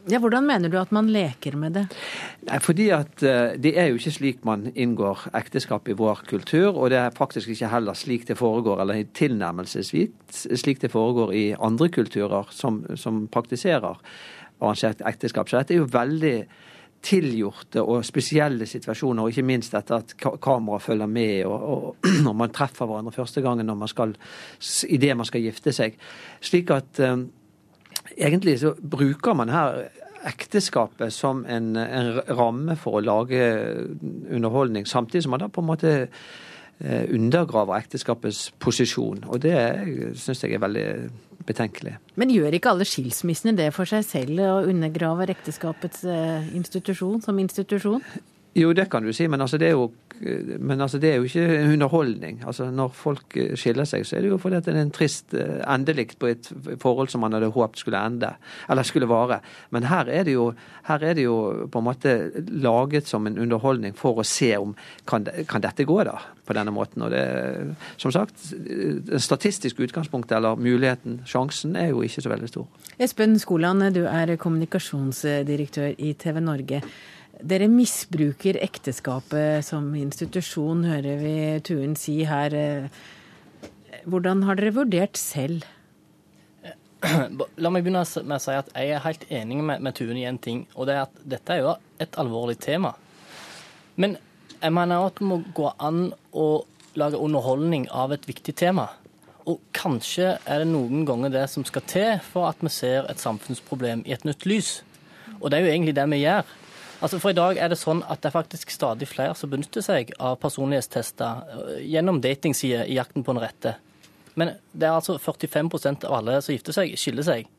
Ja, Hvordan mener du at man leker med det? Nei, fordi at uh, Det er jo ikke slik man inngår ekteskap i vår kultur. Og det er faktisk ikke heller slik det foregår, eller tilnærmelsesvis slik det foregår i andre kulturer som, som praktiserer arrangert ekteskap. Så dette er jo veldig tilgjorte og spesielle situasjoner, og ikke minst etter at kamera følger med, og, og når man treffer hverandre første gangen når man skal, idet man skal gifte seg. Slik at um, egentlig så bruker man her ekteskapet som en, en, ramme for å lage underholdning, samtidig som man da på en måte eh, undergraver ekteskapets posisjon. Og det syns jeg er veldig betenkelig. Men gjør ikke alle skilsmissene det for seg selv, og undergraver ekteskapets eh, institusjon som institusjon? Jo, det kan du si, men altså det er jo, altså det er jo ikke underholdning. Altså Når folk eh, skiller seg, så er det jo fordi det er en trist eh, endelikt på et forhold som man hadde håpet skulle ende, eller skulle vare. Men her er det jo, er det jo på en måte laget som en underholdning for å se om kan, kan dette gå da, på denne måten. Og det, som sagt, det statistiske utgangspunktet, eller muligheten, sjansen, er jo ikke så veldig stor. Espen Skoland, du er kommunikasjonsdirektør i TV Norge. Dere misbruker ekteskapet som institusjon, hører vi Tuen si her. Hvordan har dere vurdert selv? La meg begynne med å si at jeg er helt enig med, med Tuen i en ting. Og det er at dette er jo et alvorlig tema. Men jeg mener at det må gå an å lage underholdning av et viktig tema. Og kanskje er det noen ganger det som skal til for at vi ser et samfunnsproblem i et nytt lys. Og det er jo egentlig det vi gjør. Altså For i dag er det sånn at det er faktisk stadig flere som benytter seg av personlighetstester øh, gjennom datingsider i jakten på en rette. Men det er altså 45% av alle som gifter seg, skiller seg.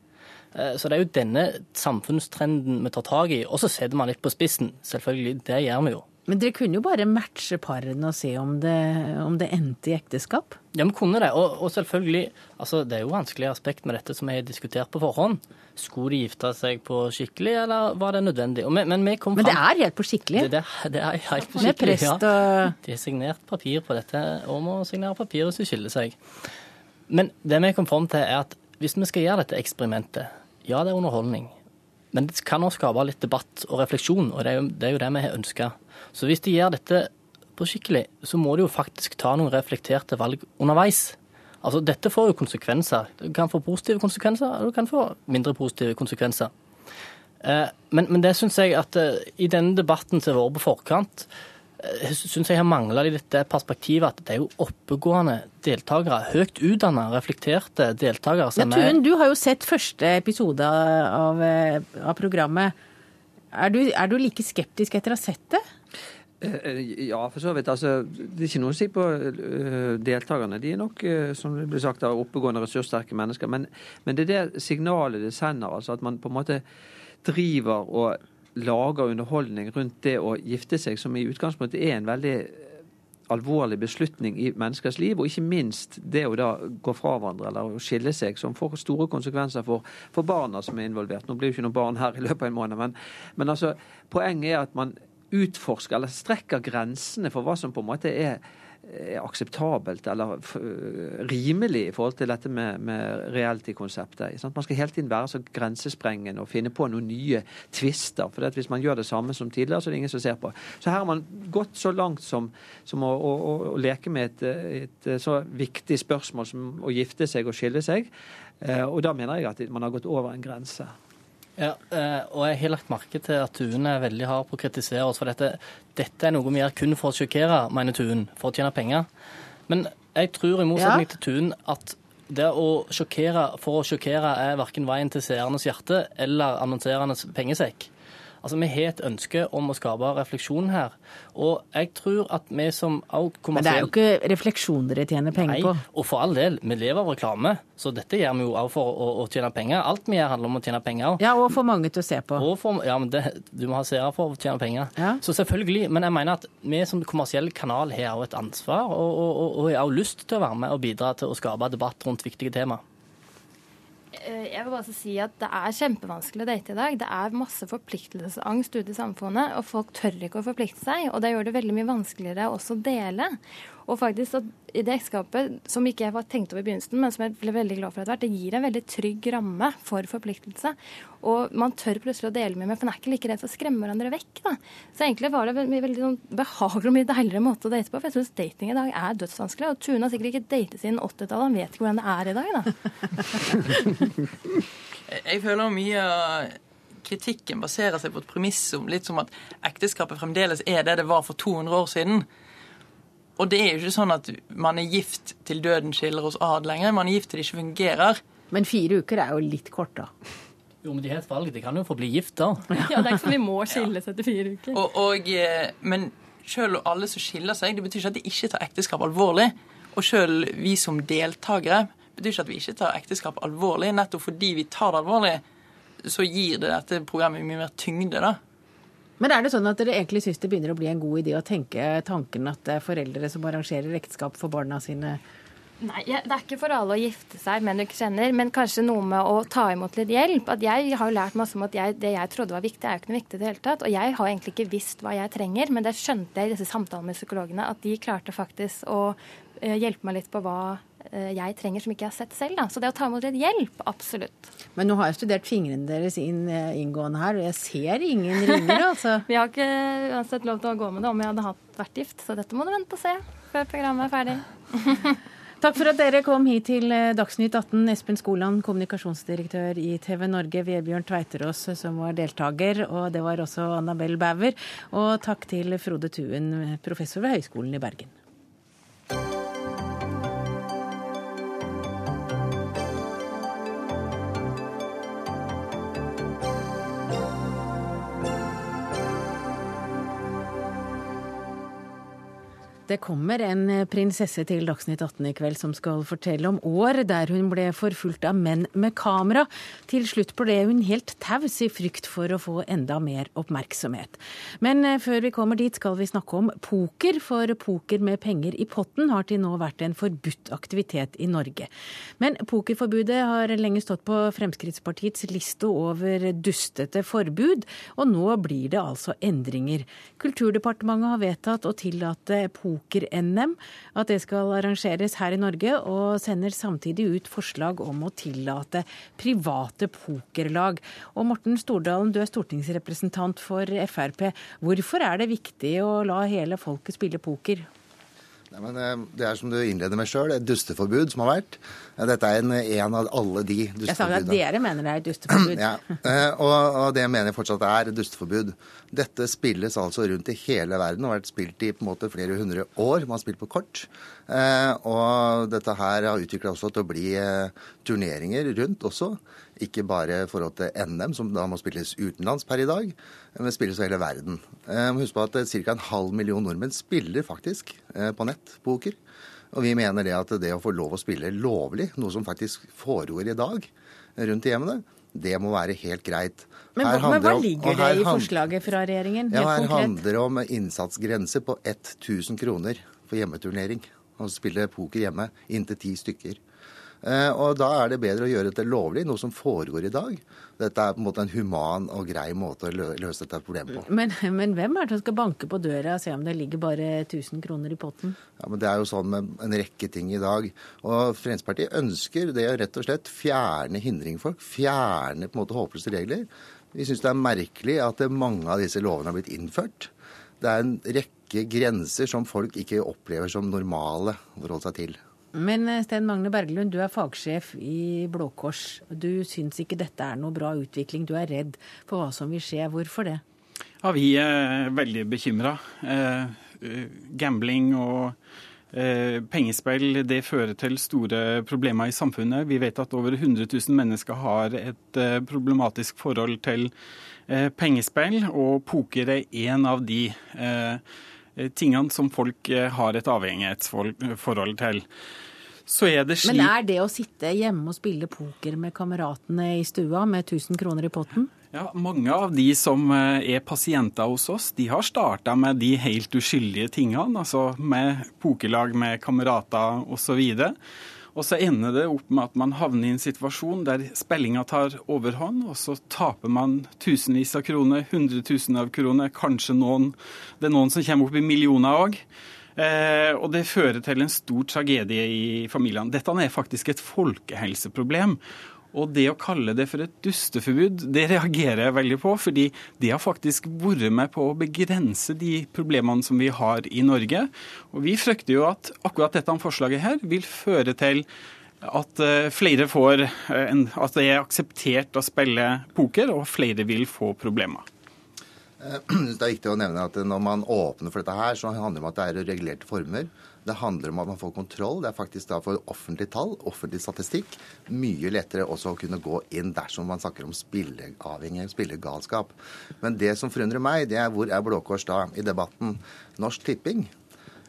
Eh, så det er jo denne samfunnstrenden vi tar tak i. Og så setter man litt på spissen. Selvfølgelig, det gjør vi jo. Men dere kunne jo bare matche parene og se om det, om det endte i ekteskap? Ja, vi kunne det. Og, og, selvfølgelig, altså det er jo vanskelige aspekt med dette som vi har diskutert på forhånd. Skulle de gifte seg på skikkelig, eller var det nødvendig? Vi, men, vi men, det er helt på skikkelig? Det, det, det er helt på skikkelig, ja. De har signert papir på dette, og må signere papir hvis de skiller seg. Men det vi kom fram til, er at hvis vi skal gjøre dette eksperimentet, ja, det er underholdning. Men det kan også skape litt debatt og refleksjon, og det er jo det, er jo det vi har ønska. Så hvis de gjør dette på skikkelig, så må de jo faktisk ta noen reflekterte valg underveis. Altså, Dette får jo konsekvenser. Det kan få positive konsekvenser, og det kan få mindre positive konsekvenser. Eh, men, men det syns jeg at eh, i denne debatten som har vært på forkant, eh, syns jeg har mangla litt det perspektivet at det er jo oppegående deltakere. Høyt utdanna, reflekterte deltakere. Ja, Tuen, du har jo sett første episode av, av programmet. Er du, er du like skeptisk etter å ha sett det? Ja, for så vidt. Altså, det er ikke noe å si på deltakerne. De er nok, som det blir sagt, oppegående, ressurssterke mennesker. Men, men, det er det signalet det sender. altså At man på en måte driver og lager underholdning rundt det å gifte seg, som i utgangspunktet er en veldig alvorlig beslutning i menneskers liv, og ikke minst det å da gå fra hverandre eller å skille seg, som får store konsekvenser for, for barna som er involvert. Nå blir jo ikke noen barn her i løpet av en måned, men, men altså, poenget er at man utforsker eller strekker grensene for hva som på en måte er er akseptabelt eller rimelig i forhold til dette med, med reality-konseptet. Man skal hele tiden være så grensesprengende og finne på noen nye tvister. For hvis man gjør det samme som tidligere, så er det ingen som ser på. Så her har man gått så langt som, som å, å, å, leke med et, et, så viktig spørsmål som å gifte seg og skille seg. Eh, og da mener jeg at man har gått over en grense. Ja, eh, og jeg har lagt merke til at Tuen er veldig hard på å kritisere oss for dette. Dette er noe vi gjør kun for å sjokkere, mener Tuen, for å tjene penger. Men jeg tror i motsetning ja. til Tuen at det å sjokkere for å sjokkere er verken veien til seernes hjerte eller annonserernes pengesekk. Altså, Vi har et ønske om å skape refleksjon her. Og jeg tror at vi som Men det er jo ikke refleksjon dere tjener penger på? Nei, og for all del. Vi lever av reklame, så dette gjør vi jo òg for å, å, tjene penger. Alt vi gjør handler om å tjene penger. Ja, og få mange til å se på. For, ja, men det, Du må ha seere for å tjene penger. Ja. Så selvfølgelig. Men jeg mener at vi som kommersiell kanal har òg et ansvar, og, og, og, og har òg lyst til å være med og bidra til å skape debatt rundt viktige temaer. Eh, jeg vil bare si at Det er kjempevanskelig å date i dag. Det er masse forpliktelsesangst ute i samfunnet, og folk tør ikke å forplikte seg. og Det gjør det veldig mye vanskeligere også å dele. Og faktisk at i det ekteskapet, som ikke jeg var tenkt over i begynnelsen, men som jeg ble veldig glad for etter hvert, det gir en veldig trygg ramme for forpliktelse. Og man tør plutselig å dele med meg, for man er ikke like redd for å skremme hverandre vekk. da. Så egentlig var det en veldig sånn behagelig og mye deiligere måte å date på. For jeg syns dating i dag er dødsvanskelig. Og Tune har sikkert ikke datet siden 80-tallet, han vet ikke hvordan det er i dag, da. jeg føler mye kritikken baserer seg på et premiss om litt som at ekteskapet fremdeles er det det var for 200 år siden. Og det er jo ikke sånn at man er gift til døden skiller oss ad lenger. Man er gift til det ikke fungerer. Men fire uker er jo litt kort, da. Jo, men de har et valg. De kan jo få bli gift, da. Ja, det er ikke sånn vi må skilles etter fire uker. Og, og, eh, men selv alle som skiller seg, det betyr ikke at de ikke tar ekteskap alvorlig. Og selv vi som deltakere betyr ikke at vi ikke tar ekteskap alvorlig. Nettopp fordi vi tar det alvorlig, så gir det dette programmet mye mer tyngde, da. Men er det sånn at dere egentlig syns det begynner å bli en god idé å tenke tanken at det er foreldre som arrangerer ekteskap for barna sine? Nei, Det er ikke for alle å gifte seg med du ikke kjenner, men kanskje noe med å ta imot litt hjelp. At jeg har jo lært masse om at jeg, det jeg trodde var viktig, er jo ikke noe viktig i det hele tatt. Og jeg har egentlig ikke visst hva jeg trenger, men det skjønte jeg i disse samtalene med psykologene, at de klarte faktisk å eh, hjelpe meg litt på hva jeg trenger som ikke jeg har sett selv. Da. Så det å ta imot litt hjelp, absolutt. Men nå har jeg studert fingrene deres inn, eh, inngående her, og jeg ser ingen ringer, altså. vi har ikke uansett lov til å gå med det om jeg hadde hatt, vært gift, så dette må du vente og se før programmet er ferdig. Takk for at dere kom hit til eh, Dagsnytt 18. Espen Skoland, kommunikasjonsdirektør i TV Norge, Vebjørn Tveiterås som var deltaker, og det var også Annabel Bauer. Og takk til Frode Tuen, professor ved Høgskolen i Bergen. Det kommer en eh, prinsesse til Dagsnytt 18 i kveld som skal fortelle om år der hun ble forfulgt av menn med kamera. Til slutt ble hun helt taus i frykt for å få enda mer oppmerksomhet. Men eh, før vi kommer dit skal vi snakke om poker, for poker med penger i potten har til nå vært en forbudt aktivitet i Norge. Men pokerforbudet har lenge stått på Fremskrittspartiets liste over dustete forbud, og nå blir det altså endringer. Kulturdepartementet har vedtatt å tillate poker poker-NM. At det skal arrangeres her i Norge, og sender samtidig ut forslag om å tillate private pokerlag. Og Morten Stordalen, du er stortingsrepresentant for Frp. Hvorfor er det viktig å la hele folket spille poker? Nei, men eh, Det er som du innleder med sjøl, et dusteforbud som har vært. Dette er en, en av alle de dusteforbudene. Jeg sa at dere mener det er et dusteforbud. ja, eh, og, og, det mener jeg fortsatt er et dusteforbud. Dette spilles altså rundt i hele verden og har vært spilt i på en måte flere hundre år. Man har spilt på kort. Eh, og dette her har utvikla også til å bli turneringer rundt også. Ikke bare i forhold til NM, som da må spilles utenlands per i dag, men spilles over hele verden. Husk på at ca. en halv million nordmenn spiller faktisk på nett poker. Og vi mener det at det å få lov å spille lovlig, noe som faktisk foregår i dag rundt i hjemmene, det må være helt greit. Men, men hva ligger om, det i forslaget fra regjeringen? Helt ja, Her konkret? handler det om innsatsgrense på 1000 kroner for hjemmeturnering. Å spille poker hjemme inntil ti stykker. Eh, og Da er det bedre å gjøre dette lovlig, noe som foregår i dag. Dette er på en måte en human og grei måte å løse dette problemet på. Men, men, hvem er det som skal banke på døra og se om det ligger bare 1000 kroner i potten? Ja, men Det er jo sånn med en rekke ting i dag. Og Fremskrittspartiet ønsker det å rett og slett fjerne hindringfolk. Fjerne på en måte håpløse regler. Vi syns det er merkelig at mange av disse lovene har blitt innført. Det er en rekke grenser som folk ikke opplever som normale å forholde seg til. Men eh, Sten Magne Berglund, du er fagsjef i Blå Kors. Du syns ikke dette er noe bra utvikling. Du er redd for hva som vil skje. Hvorfor det? Ja, Vi er veldig bekymra. Eh, gambling og eh, pengespill det fører til store problemer i samfunnet. Vi vet at over 100 000 mennesker har et problematisk forhold til pengespill, og poker er en av de tingene som folk har et avhengighetsforhold til. Er slik... Men er det å sitte hjemme og spille poker med kameratene i stua med 1000 kroner i potten? Ja, Mange av de som eh, er pasienter hos oss, de har starta med de helt uskyldige tingene. Altså med pokerlag med kamerater osv. Og så ender det opp med at man havner i en situasjon der spillinga tar overhånd, og så taper man tusenvis av kroner, hundretusener av kroner, kanskje noen Det er noen som kommer opp i millioner òg. Eh, og det fører til en stor tragedie i familiene. Dette er faktisk et folkehelseproblem. Og det å kalle det for et dusteforbud, det reagerer jeg veldig på. Fordi det har faktisk vært med på å begrense de problemene som vi har i Norge. Og vi frykter jo at akkurat dette forslaget her vil føre til at eh, flere får eh, At det er akseptert å spille poker, og flere vil få problemer. Eh, det er viktig å nevne at Når man åpner for dette, her, så handler det om at det er regulerte former. Det handler om at man får kontroll. Det er faktisk da for offentlige tall, offentlig statistikk, mye lettere også å kunne gå inn dersom man snakker om spilleavhengighet, spillegalskap. Men det som forundrer meg, det er hvor er Blå Kors da i debatten? Norsk Tipping.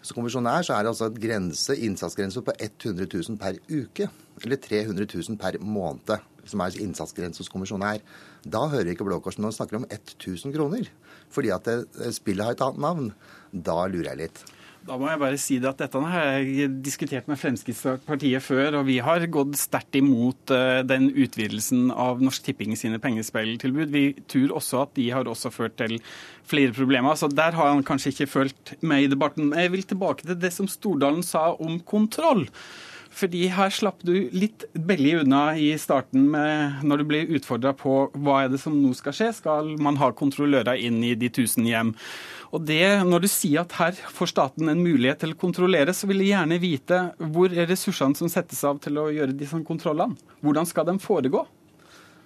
som kommisjonær så er det altså et grense, innsatsgrense på 100 000 per uke. Eller 300 000 per måned, som er innsatsgrense hos kommisjonær. Da hører ikke Blå Kors når man snakker om 1000 kroner. Fordi at spillet har et annet navn. Da lurer jeg litt. Da må jeg bare si det at Dette har jeg diskutert med Fremskrittspartiet før, og vi har gått sterkt imot eh, den utvidelsen av Norsk Tipping sine pengespilltilbud. Vi tror også at de har også ført til flere problemer. Så der har han kanskje ikke følt med i debatten. Jeg vil tilbake til det som Stordalen sa om kontroll. Fordi her slapp du litt billig unna i starten med, når du blir utfordra på hva er det som nå skal skje. Skal man ha kontrollører inn i de tusen hjem? Og det, Når du sier at her får staten en mulighet til å kontrollere, så vil jeg gjerne vite hvor er ressursene som settes av til å gjøre disse kontrollene? Hvordan skal de foregå?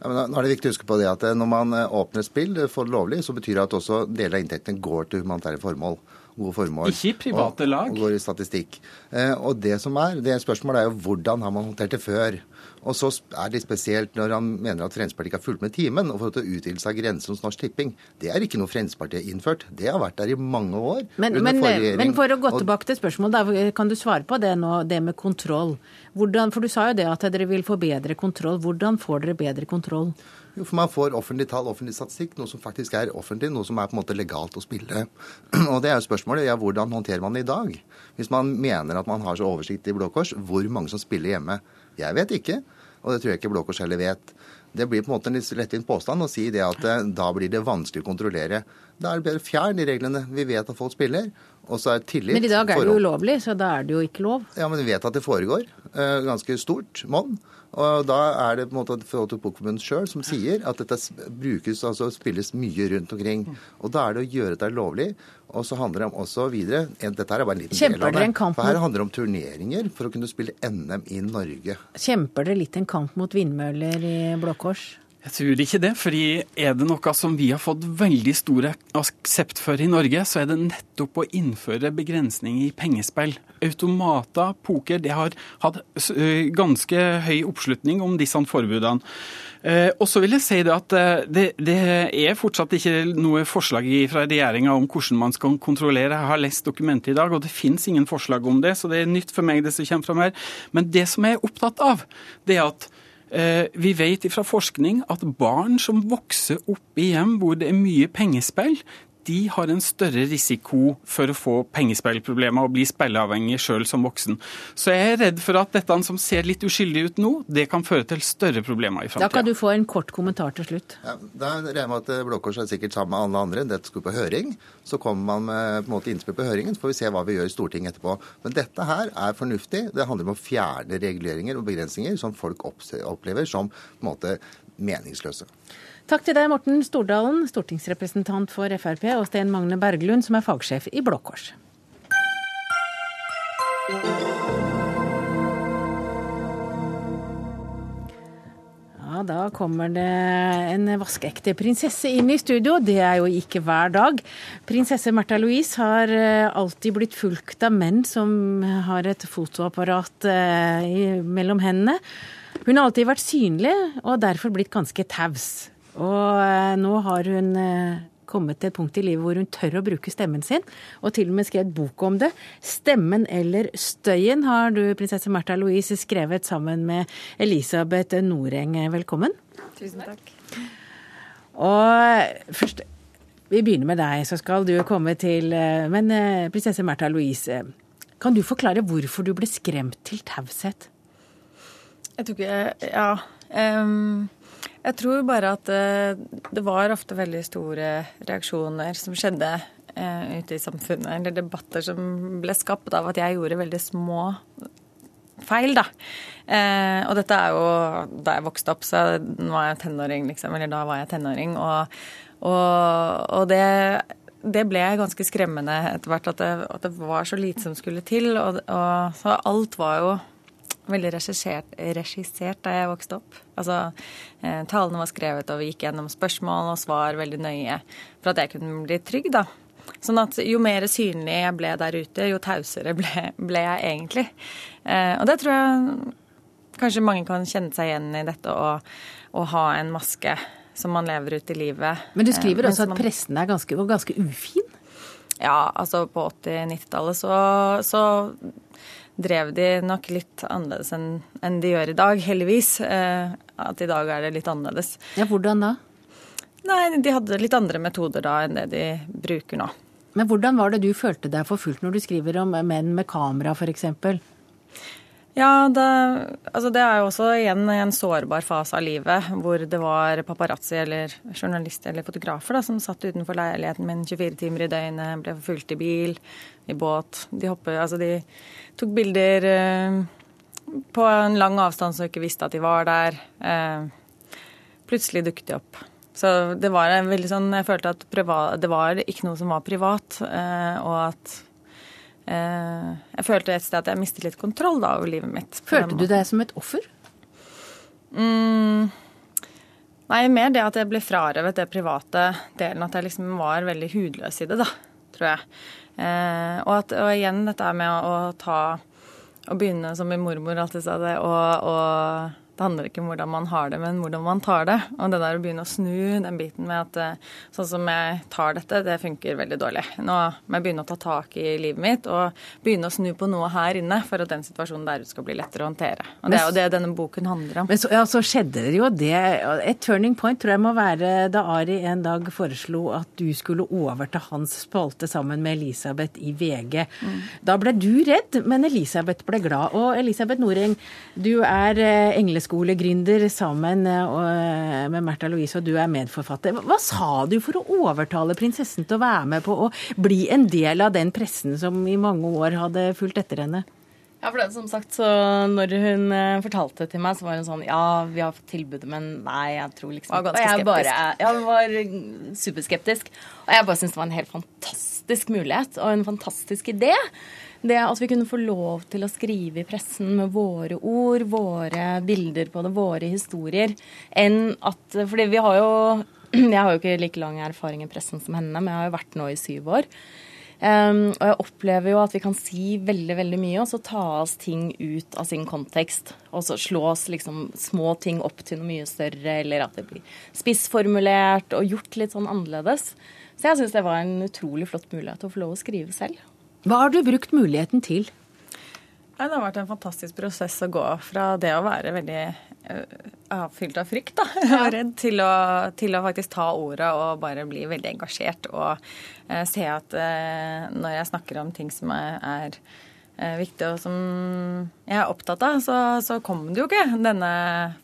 Ja, nå er det viktig å huske på det at Når man eh, åpner spill for lovlig, så betyr det at også deler av inntektene går til humanitære formål gode formål. Ikke i private lag. Og, og går i statistikk. Eh, og det som er, det spørsmålet er jo hvordan har man håndtert det før? Og så er det spesielt når han mener at Fremskrittspartiet ikke har fulgt med timen og fått utvidelse av grensen hos Norsk Tipping. Det er ikke noe Fremskrittspartiet har innført. Det har vært der i mange år. Men, men, men for å gå tilbake til spørsmålet, kan du svare på det nå, det med kontroll. Hvordan, for du sa jo det at dere vil få bedre kontroll. Hvordan får dere bedre kontroll? Jo, for man får offentlige tall, offentlig statistikk, noe som faktisk er offentlig, noe som er på en måte legalt å spille. Og det er jo spørsmålet, ja, hvordan håndterer man det i dag? Hvis man mener at man har så oversikt i Blå Kors, hvor mange som spiller hjemme? Jeg vet ikke, og det tror jeg ikke Blå Kors heller vet. Det blir på en måte en litt lettvint påstand å si det at eh, da blir det vanskelig å kontrollere. Da er det bedre fjern de reglene. Vi vet at folk spiller. Og så er tillit Men i dag er det jo ulovlig, så da er det jo ikke lov. Ja, men vi vet at det foregår. eh, Ganske stort monn. Og da er det på en måte forhold til Pokerforbundet sjøl som sier at dette brukes, altså spilles mye rundt omkring. Og da er det å gjøre dette lovlig. Og så handler det om også videre Dette er bare en liten Kjemper del av det. en kamp For her handler det om turneringer for å kunne spille NM i Norge. Kjemper dere litt en kamp mot vindmøller i Blå Kors? Jeg tror ikke det, fordi er det noe som vi har fått veldig stor aksept for i Norge, så er det nettopp å innføre begrensninger i pengespill. Automater, poker, det har hatt ganske høy oppslutning om disse forbudene. Eh, Og så vil jeg si det at eh, det, det er fortsatt ikke noe forslag fra regjeringa om hvordan man skal kontrollere. Jeg har lest dokumentet i dag, og det finnes ingen forslag om det, så det er nytt for meg det som kommer fram her. Men det som jeg er opptatt av, det er at Vi vet fra forskning at barn som vokser opp i hjem hvor det er mye pengespill, de har en større risiko for å få pengespillproblemer og bli spilleavhengig sjøl som voksen. Så jeg er redd for at dette som ser litt uskyldig ut nå, det kan føre til større problemer i Da kan du få en kort kommentar til slutt. Ja, da regner jeg med at eh, Blå Kors er sikkert sammen med alle andre. Dette skulle på høring. Så kommer man med på en måte innspill på høringen, så får vi se hva vi gjør i Stortinget etterpå. Men dette her er fornuftig. Det handler om å fjerne reguleringer og begrensninger som folk opplever som på en måte meningsløse. Takk til deg, Morten Stordalen, stortingsrepresentant for Frp, og Sten Magne Berglund, som er fagsjef i Blå Kors. Da kommer det en vaskeekte prinsesse inn i studio. Det er jo ikke hver dag. Prinsesse Märtha Louise har eh, alltid blitt fulgt av menn som har et fotoapparat eh, mellom hendene. Hun har alltid vært synlig, og derfor blitt ganske taus. Og eh, nå har hun eh, kommet til et punkt i livet hvor hun tør å bruke stemmen sin, og til og med skrevet bok om det. 'Stemmen eller støyen' har du, prinsesse Märtha Louise, skrevet sammen med Elisabeth Noreng. Velkommen. Tusen takk. Og først Vi begynner med deg, så skal du komme til eh, Men eh, prinsesse Märtha Louise, kan du forklare hvorfor du ble skremt til taushet? Jeg tror ikke Ja. ehm, jeg tror bare at eh, det var ofte veldig store reaksjoner som skjedde eh, ute i samfunnet, eller debatter som ble skapt av at jeg gjorde veldig små feil, da. Eh, og dette er jo da jeg vokste opp, så nå er jeg tenåring, liksom. Eller da var jeg tenåring. Og, og, og det, det ble ganske skremmende etter hvert, at det, at det var så lite som skulle til. Og, og alt var jo veldig regissert, regissert da jeg vokste opp. Altså, eh, talene var skrevet, og vi gikk gjennom spørsmål og svar veldig nøye for at jeg kunne bli trygg, da. Sånn at jo mer synlig jeg ble der ute, jo tausere ble, ble jeg egentlig. Eh, og det tror jeg kanskje mange kan kjenne seg igjen i dette å, å ha en maske som man lever ut i livet. Men du Eh, skriver også at man- pressen er ganske, var ganske ufin. ja, altså på 80-90-tallet så, så drev de nok litt annerledes enn de gjør i dag, heldigvis. Eh, at i dag er det litt annerledes. Ja, Hvordan da? Nei, de hadde litt andre metoder da enn det de bruker nå. Men hvordan var det du følte deg forfulgt når du skriver om menn med kamera, f.eks.? Ja, det, altså det er jo også igjen en sårbar fase av livet hvor det var paparazzi eller journalister eller fotografer da, som satt utenfor leiligheten min 24 timer i døgnet, ble forfulgt i bil, i båt. De, hoppet, altså de tok bilder eh, på en lang avstand som ikke visste at de var der. Eh, plutselig dukket de opp. Så det var en veldig sånn Jeg følte at privat, det var ikke noe som var privat, eh, og at Jeg følte et sted at jeg mistet litt kontroll da over livet mitt. Følte du deg som et offer? Mm, nei, mer det at jeg ble frarøvet det private delen. At jeg liksom var veldig hudløs i det, da, tror jeg. Eh, og, at, og igjen dette med å, å ta Å begynne som min mormor alltid sa det, og, og det handler ikke om hvordan man har det, men hvordan man tar det. Og det der å begynne å snu den biten med at eh, sånn som jeg tar dette, det funker veldig dårlig. Nå må jeg begynne å ta tak i livet mitt og begynne å snu på noe her inne for at den situasjonen der ute skal bli lettere å håndtere. Og det er jo det denne boken handler om. Men så, ja, så skjedde det jo det. Et turning point tror jeg må være da Ari en dag foreslo at du skulle overta hans spalte sammen med Elisabeth i VG. Mm. Da ble du redd, men Elisabeth ble glad. Og Elisabeth Noreng, du er eh, engelskskolegründer sammen eh, med Märtha Louise, og du er medforfatter. Hva sa du for å overtale prinsessen til å være med på å bli en del av den pressen som i mange år hadde fulgt etter henne? Ja, for det, som sagt, så når hun fortalte fortalte til meg, så var hun sånn Ja, vi har fått tilbudet, men nei, jeg tror liksom Var ganske skeptisk. Bare, ja, hun var superskeptisk. Og jeg bare syntes det var en helt fantastisk mulighet og en fantastisk idé. Det at vi kunne få lov til å skrive i pressen med våre ord, våre bilder på det, våre historier, enn at Fordi vi har jo Jeg har jo ikke like lang erfaring i pressen som henne, men jeg har jo vært nå i syv år. Um, og jeg opplever jo at vi kan si veldig veldig mye, og så tas ting ut av sin kontekst. Og så slås liksom små ting opp til noe mye større, eller at det blir spissformulert og gjort litt sånn annerledes. Så jeg syns det var en utrolig flott mulighet til å få lov å skrive selv. Hva har du brukt muligheten til? Det har vært en fantastisk prosess å gå fra det å være veldig avfylt av frykt da, og redd, til å, til å, faktisk ta ordet og bare bli veldig engasjert og eh, se at eh, når jeg snakker om ting som er, er viktig og som jeg er opptatt av, så, så kom det jo ikke denne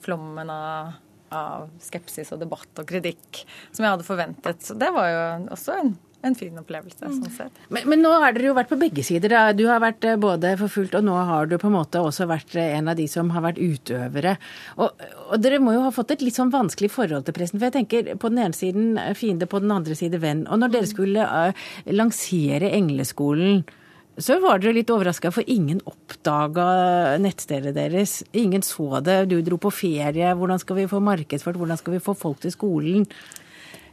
flommen av, av skepsis og debatt og kritikk som jeg hadde forventet. Så det var jo også en en fin opplevelse. Mm. sånn sett. Men, men, nå har dere jo vært på begge sider. Da. Du har vært eh, både forfulgt, og nå har du på en måte også vært eh, en av de som har vært utøvere. Og, og dere må jo ha fått et litt sånn vanskelig forhold til pressen. For jeg tenker på den ene siden eh, fiende, på den andre side venn. Og når dere mm. skulle uh, lansere Engleskolen, så var dere litt overraska, for ingen oppdaga nettstedet deres. Ingen så det. Du dro på ferie. Hvordan skal vi få markedsført? Hvordan skal vi få folk til skolen?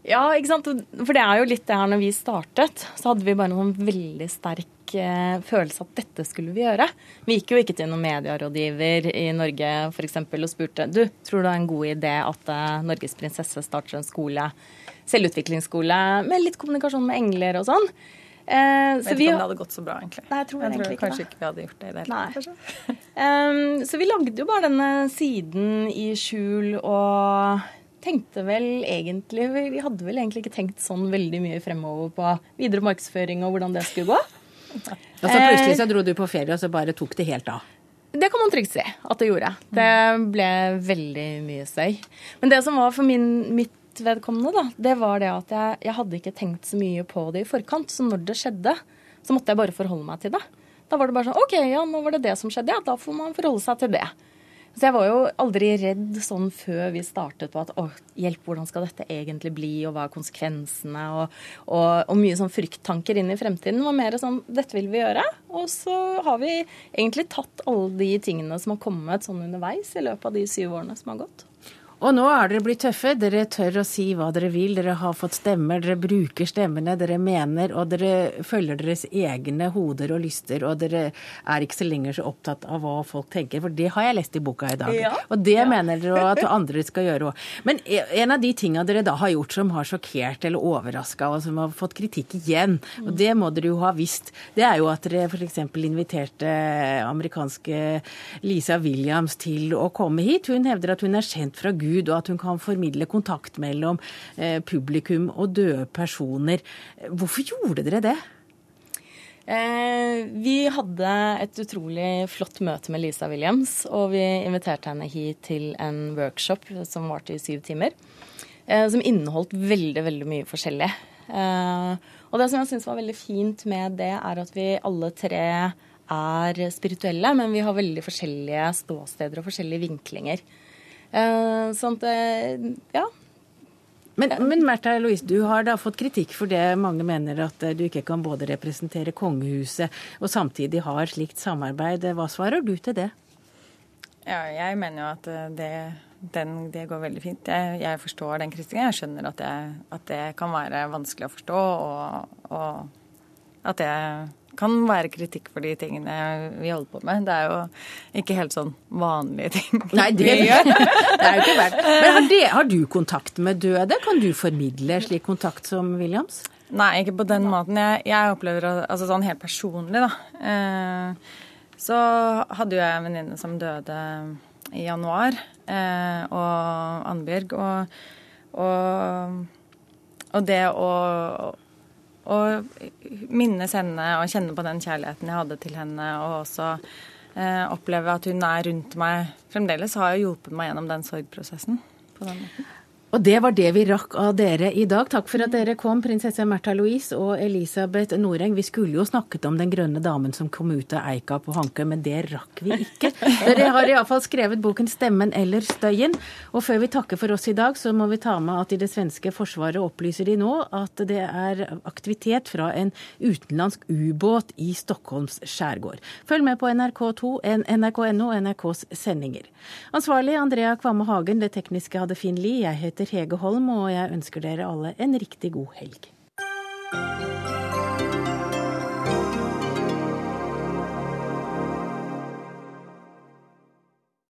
Ja, ikke sant. For det er jo litt det her når vi startet, så hadde vi bare noen veldig sterk eh, følelse at dette skulle vi gjøre. Vi gikk jo ikke til noen medierådgiver i Norge f.eks. og spurte du, tror du det er en god idé at uh, Norges prinsesse starter en skole, selvutviklingsskole med litt kommunikasjon med engler og sånn. Eh, Vet ikke vi, om det hadde gått så bra, egentlig. Nei, jeg tror, jeg tror kanskje ikke vi hadde gjort det i det hele tatt. um, så vi lagde jo bare denne siden i skjul og tenkte vel egentlig Vi hadde vel egentlig ikke tenkt sånn veldig mye fremover på videre markedsføring og hvordan det skulle gå. Og så plutselig så dro du på ferie og så bare tok det helt av? Det kan man trygt si at det gjorde. Det ble veldig mye støy. Men det som var for min, mitt vedkommende, da, det var det at jeg, jeg hadde ikke tenkt så mye på det i forkant. Så når det skjedde, så måtte jeg bare forholde meg til det. Da var det bare sånn OK, ja, nå var det det som skjedde. Ja, da får man forholde seg til det. Så jeg var jo aldri redd sånn før vi startet på at å, hjelp, hvordan skal dette egentlig bli, og hva er konsekvensene, og, og, og mye sånn frykttanker inn i fremtiden. Det var mer sånn dette vil vi gjøre. Og så har vi egentlig tatt alle de tingene som har kommet sånn underveis i løpet av de syv årene som har gått. Og nå er dere blitt tøffe. Dere tør å si hva dere vil. Dere har fått stemmer, dere bruker stemmene, dere mener, og dere følger deres egne hoder og lyster. Og dere er ikke så lenger så opptatt av hva folk tenker, for det har jeg lest i boka i dag. Ja. Og det ja. mener dere at andre skal gjøre òg. Men en av de tinga dere da har gjort som har sjokkert eller overraska, og som har fått kritikk igjen, og det må dere jo ha visst, det er jo at dere f.eks. inviterte amerikanske Lisa Williams til å komme hit. Hun hevder at hun er kjent fra Gud Gud, og at hun kan formidle kontakt mellom eh, publikum og døde personer. Hvorfor gjorde dere det? Eh, vi hadde et utrolig flott møte med Lisa Williams, og vi inviterte henne hit til en workshop som varte i syv timer. Eh, som inneholdt veldig, veldig mye forskjellig. Og det som jeg syns var veldig fint med det, er at vi alle tre er spirituelle, men vi har veldig forskjellige ståsteder og forskjellige vinklinger. Eh, sånn at eh, ja. Men, men Märtha Louise, du har da fått kritikk for det mange mener at eh, du ikke kan både representere kongehuset og samtidig har slikt samarbeid. Hva svarer du til det? Ja, jeg mener jo at det, den, det går veldig fint. Jeg, jeg, forstår den kritikken. Jeg skjønner at det, at det, kan være vanskelig å forstå, og, og at det kan være kritikk for de tingene vi holder på med. Det er jo ikke helt sånn vanlige ting Nei, det, vi gjør. det er jo ikke verdt. Men har, det, har, du kontakt med døde? Kan du formidle slik kontakt som Williams? Nei, ikke på den måten. Jeg, jeg opplever altså sånn helt personlig, da. Eh, så hadde jo jeg en venninne som døde i januar, eh, og Annbjørg. Og, og, og det å og minnes henne og kjenne på den kjærligheten jeg hadde til henne, og også eh, oppleve at hun er rundt meg fremdeles, har jo hjulpet meg gjennom den sorgprosessen. på den måten. Og det var det vi rakk av dere i dag. Takk for at dere kom, prinsesse Märtha Louise og Elisabeth Noreng. Vi skulle jo snakket om den grønne damen som kom ut av eika på Hankø, men det rakk vi ikke. Dere har iallfall skrevet boken 'Stemmen eller støyen'. Og før vi takker for oss i dag, så må vi ta med at i det svenske forsvaret opplyser de nå at det er aktivitet fra en utenlandsk ubåt i Stockholms skjærgård. Følg med på NRK2, nrk.no og NRKs sendinger. Ansvarlig Andrea Kvamme Hagen, det tekniske hadde Finn Lie. Jeg heter Hege Holm, og jeg ønsker dere alle en riktig god helg.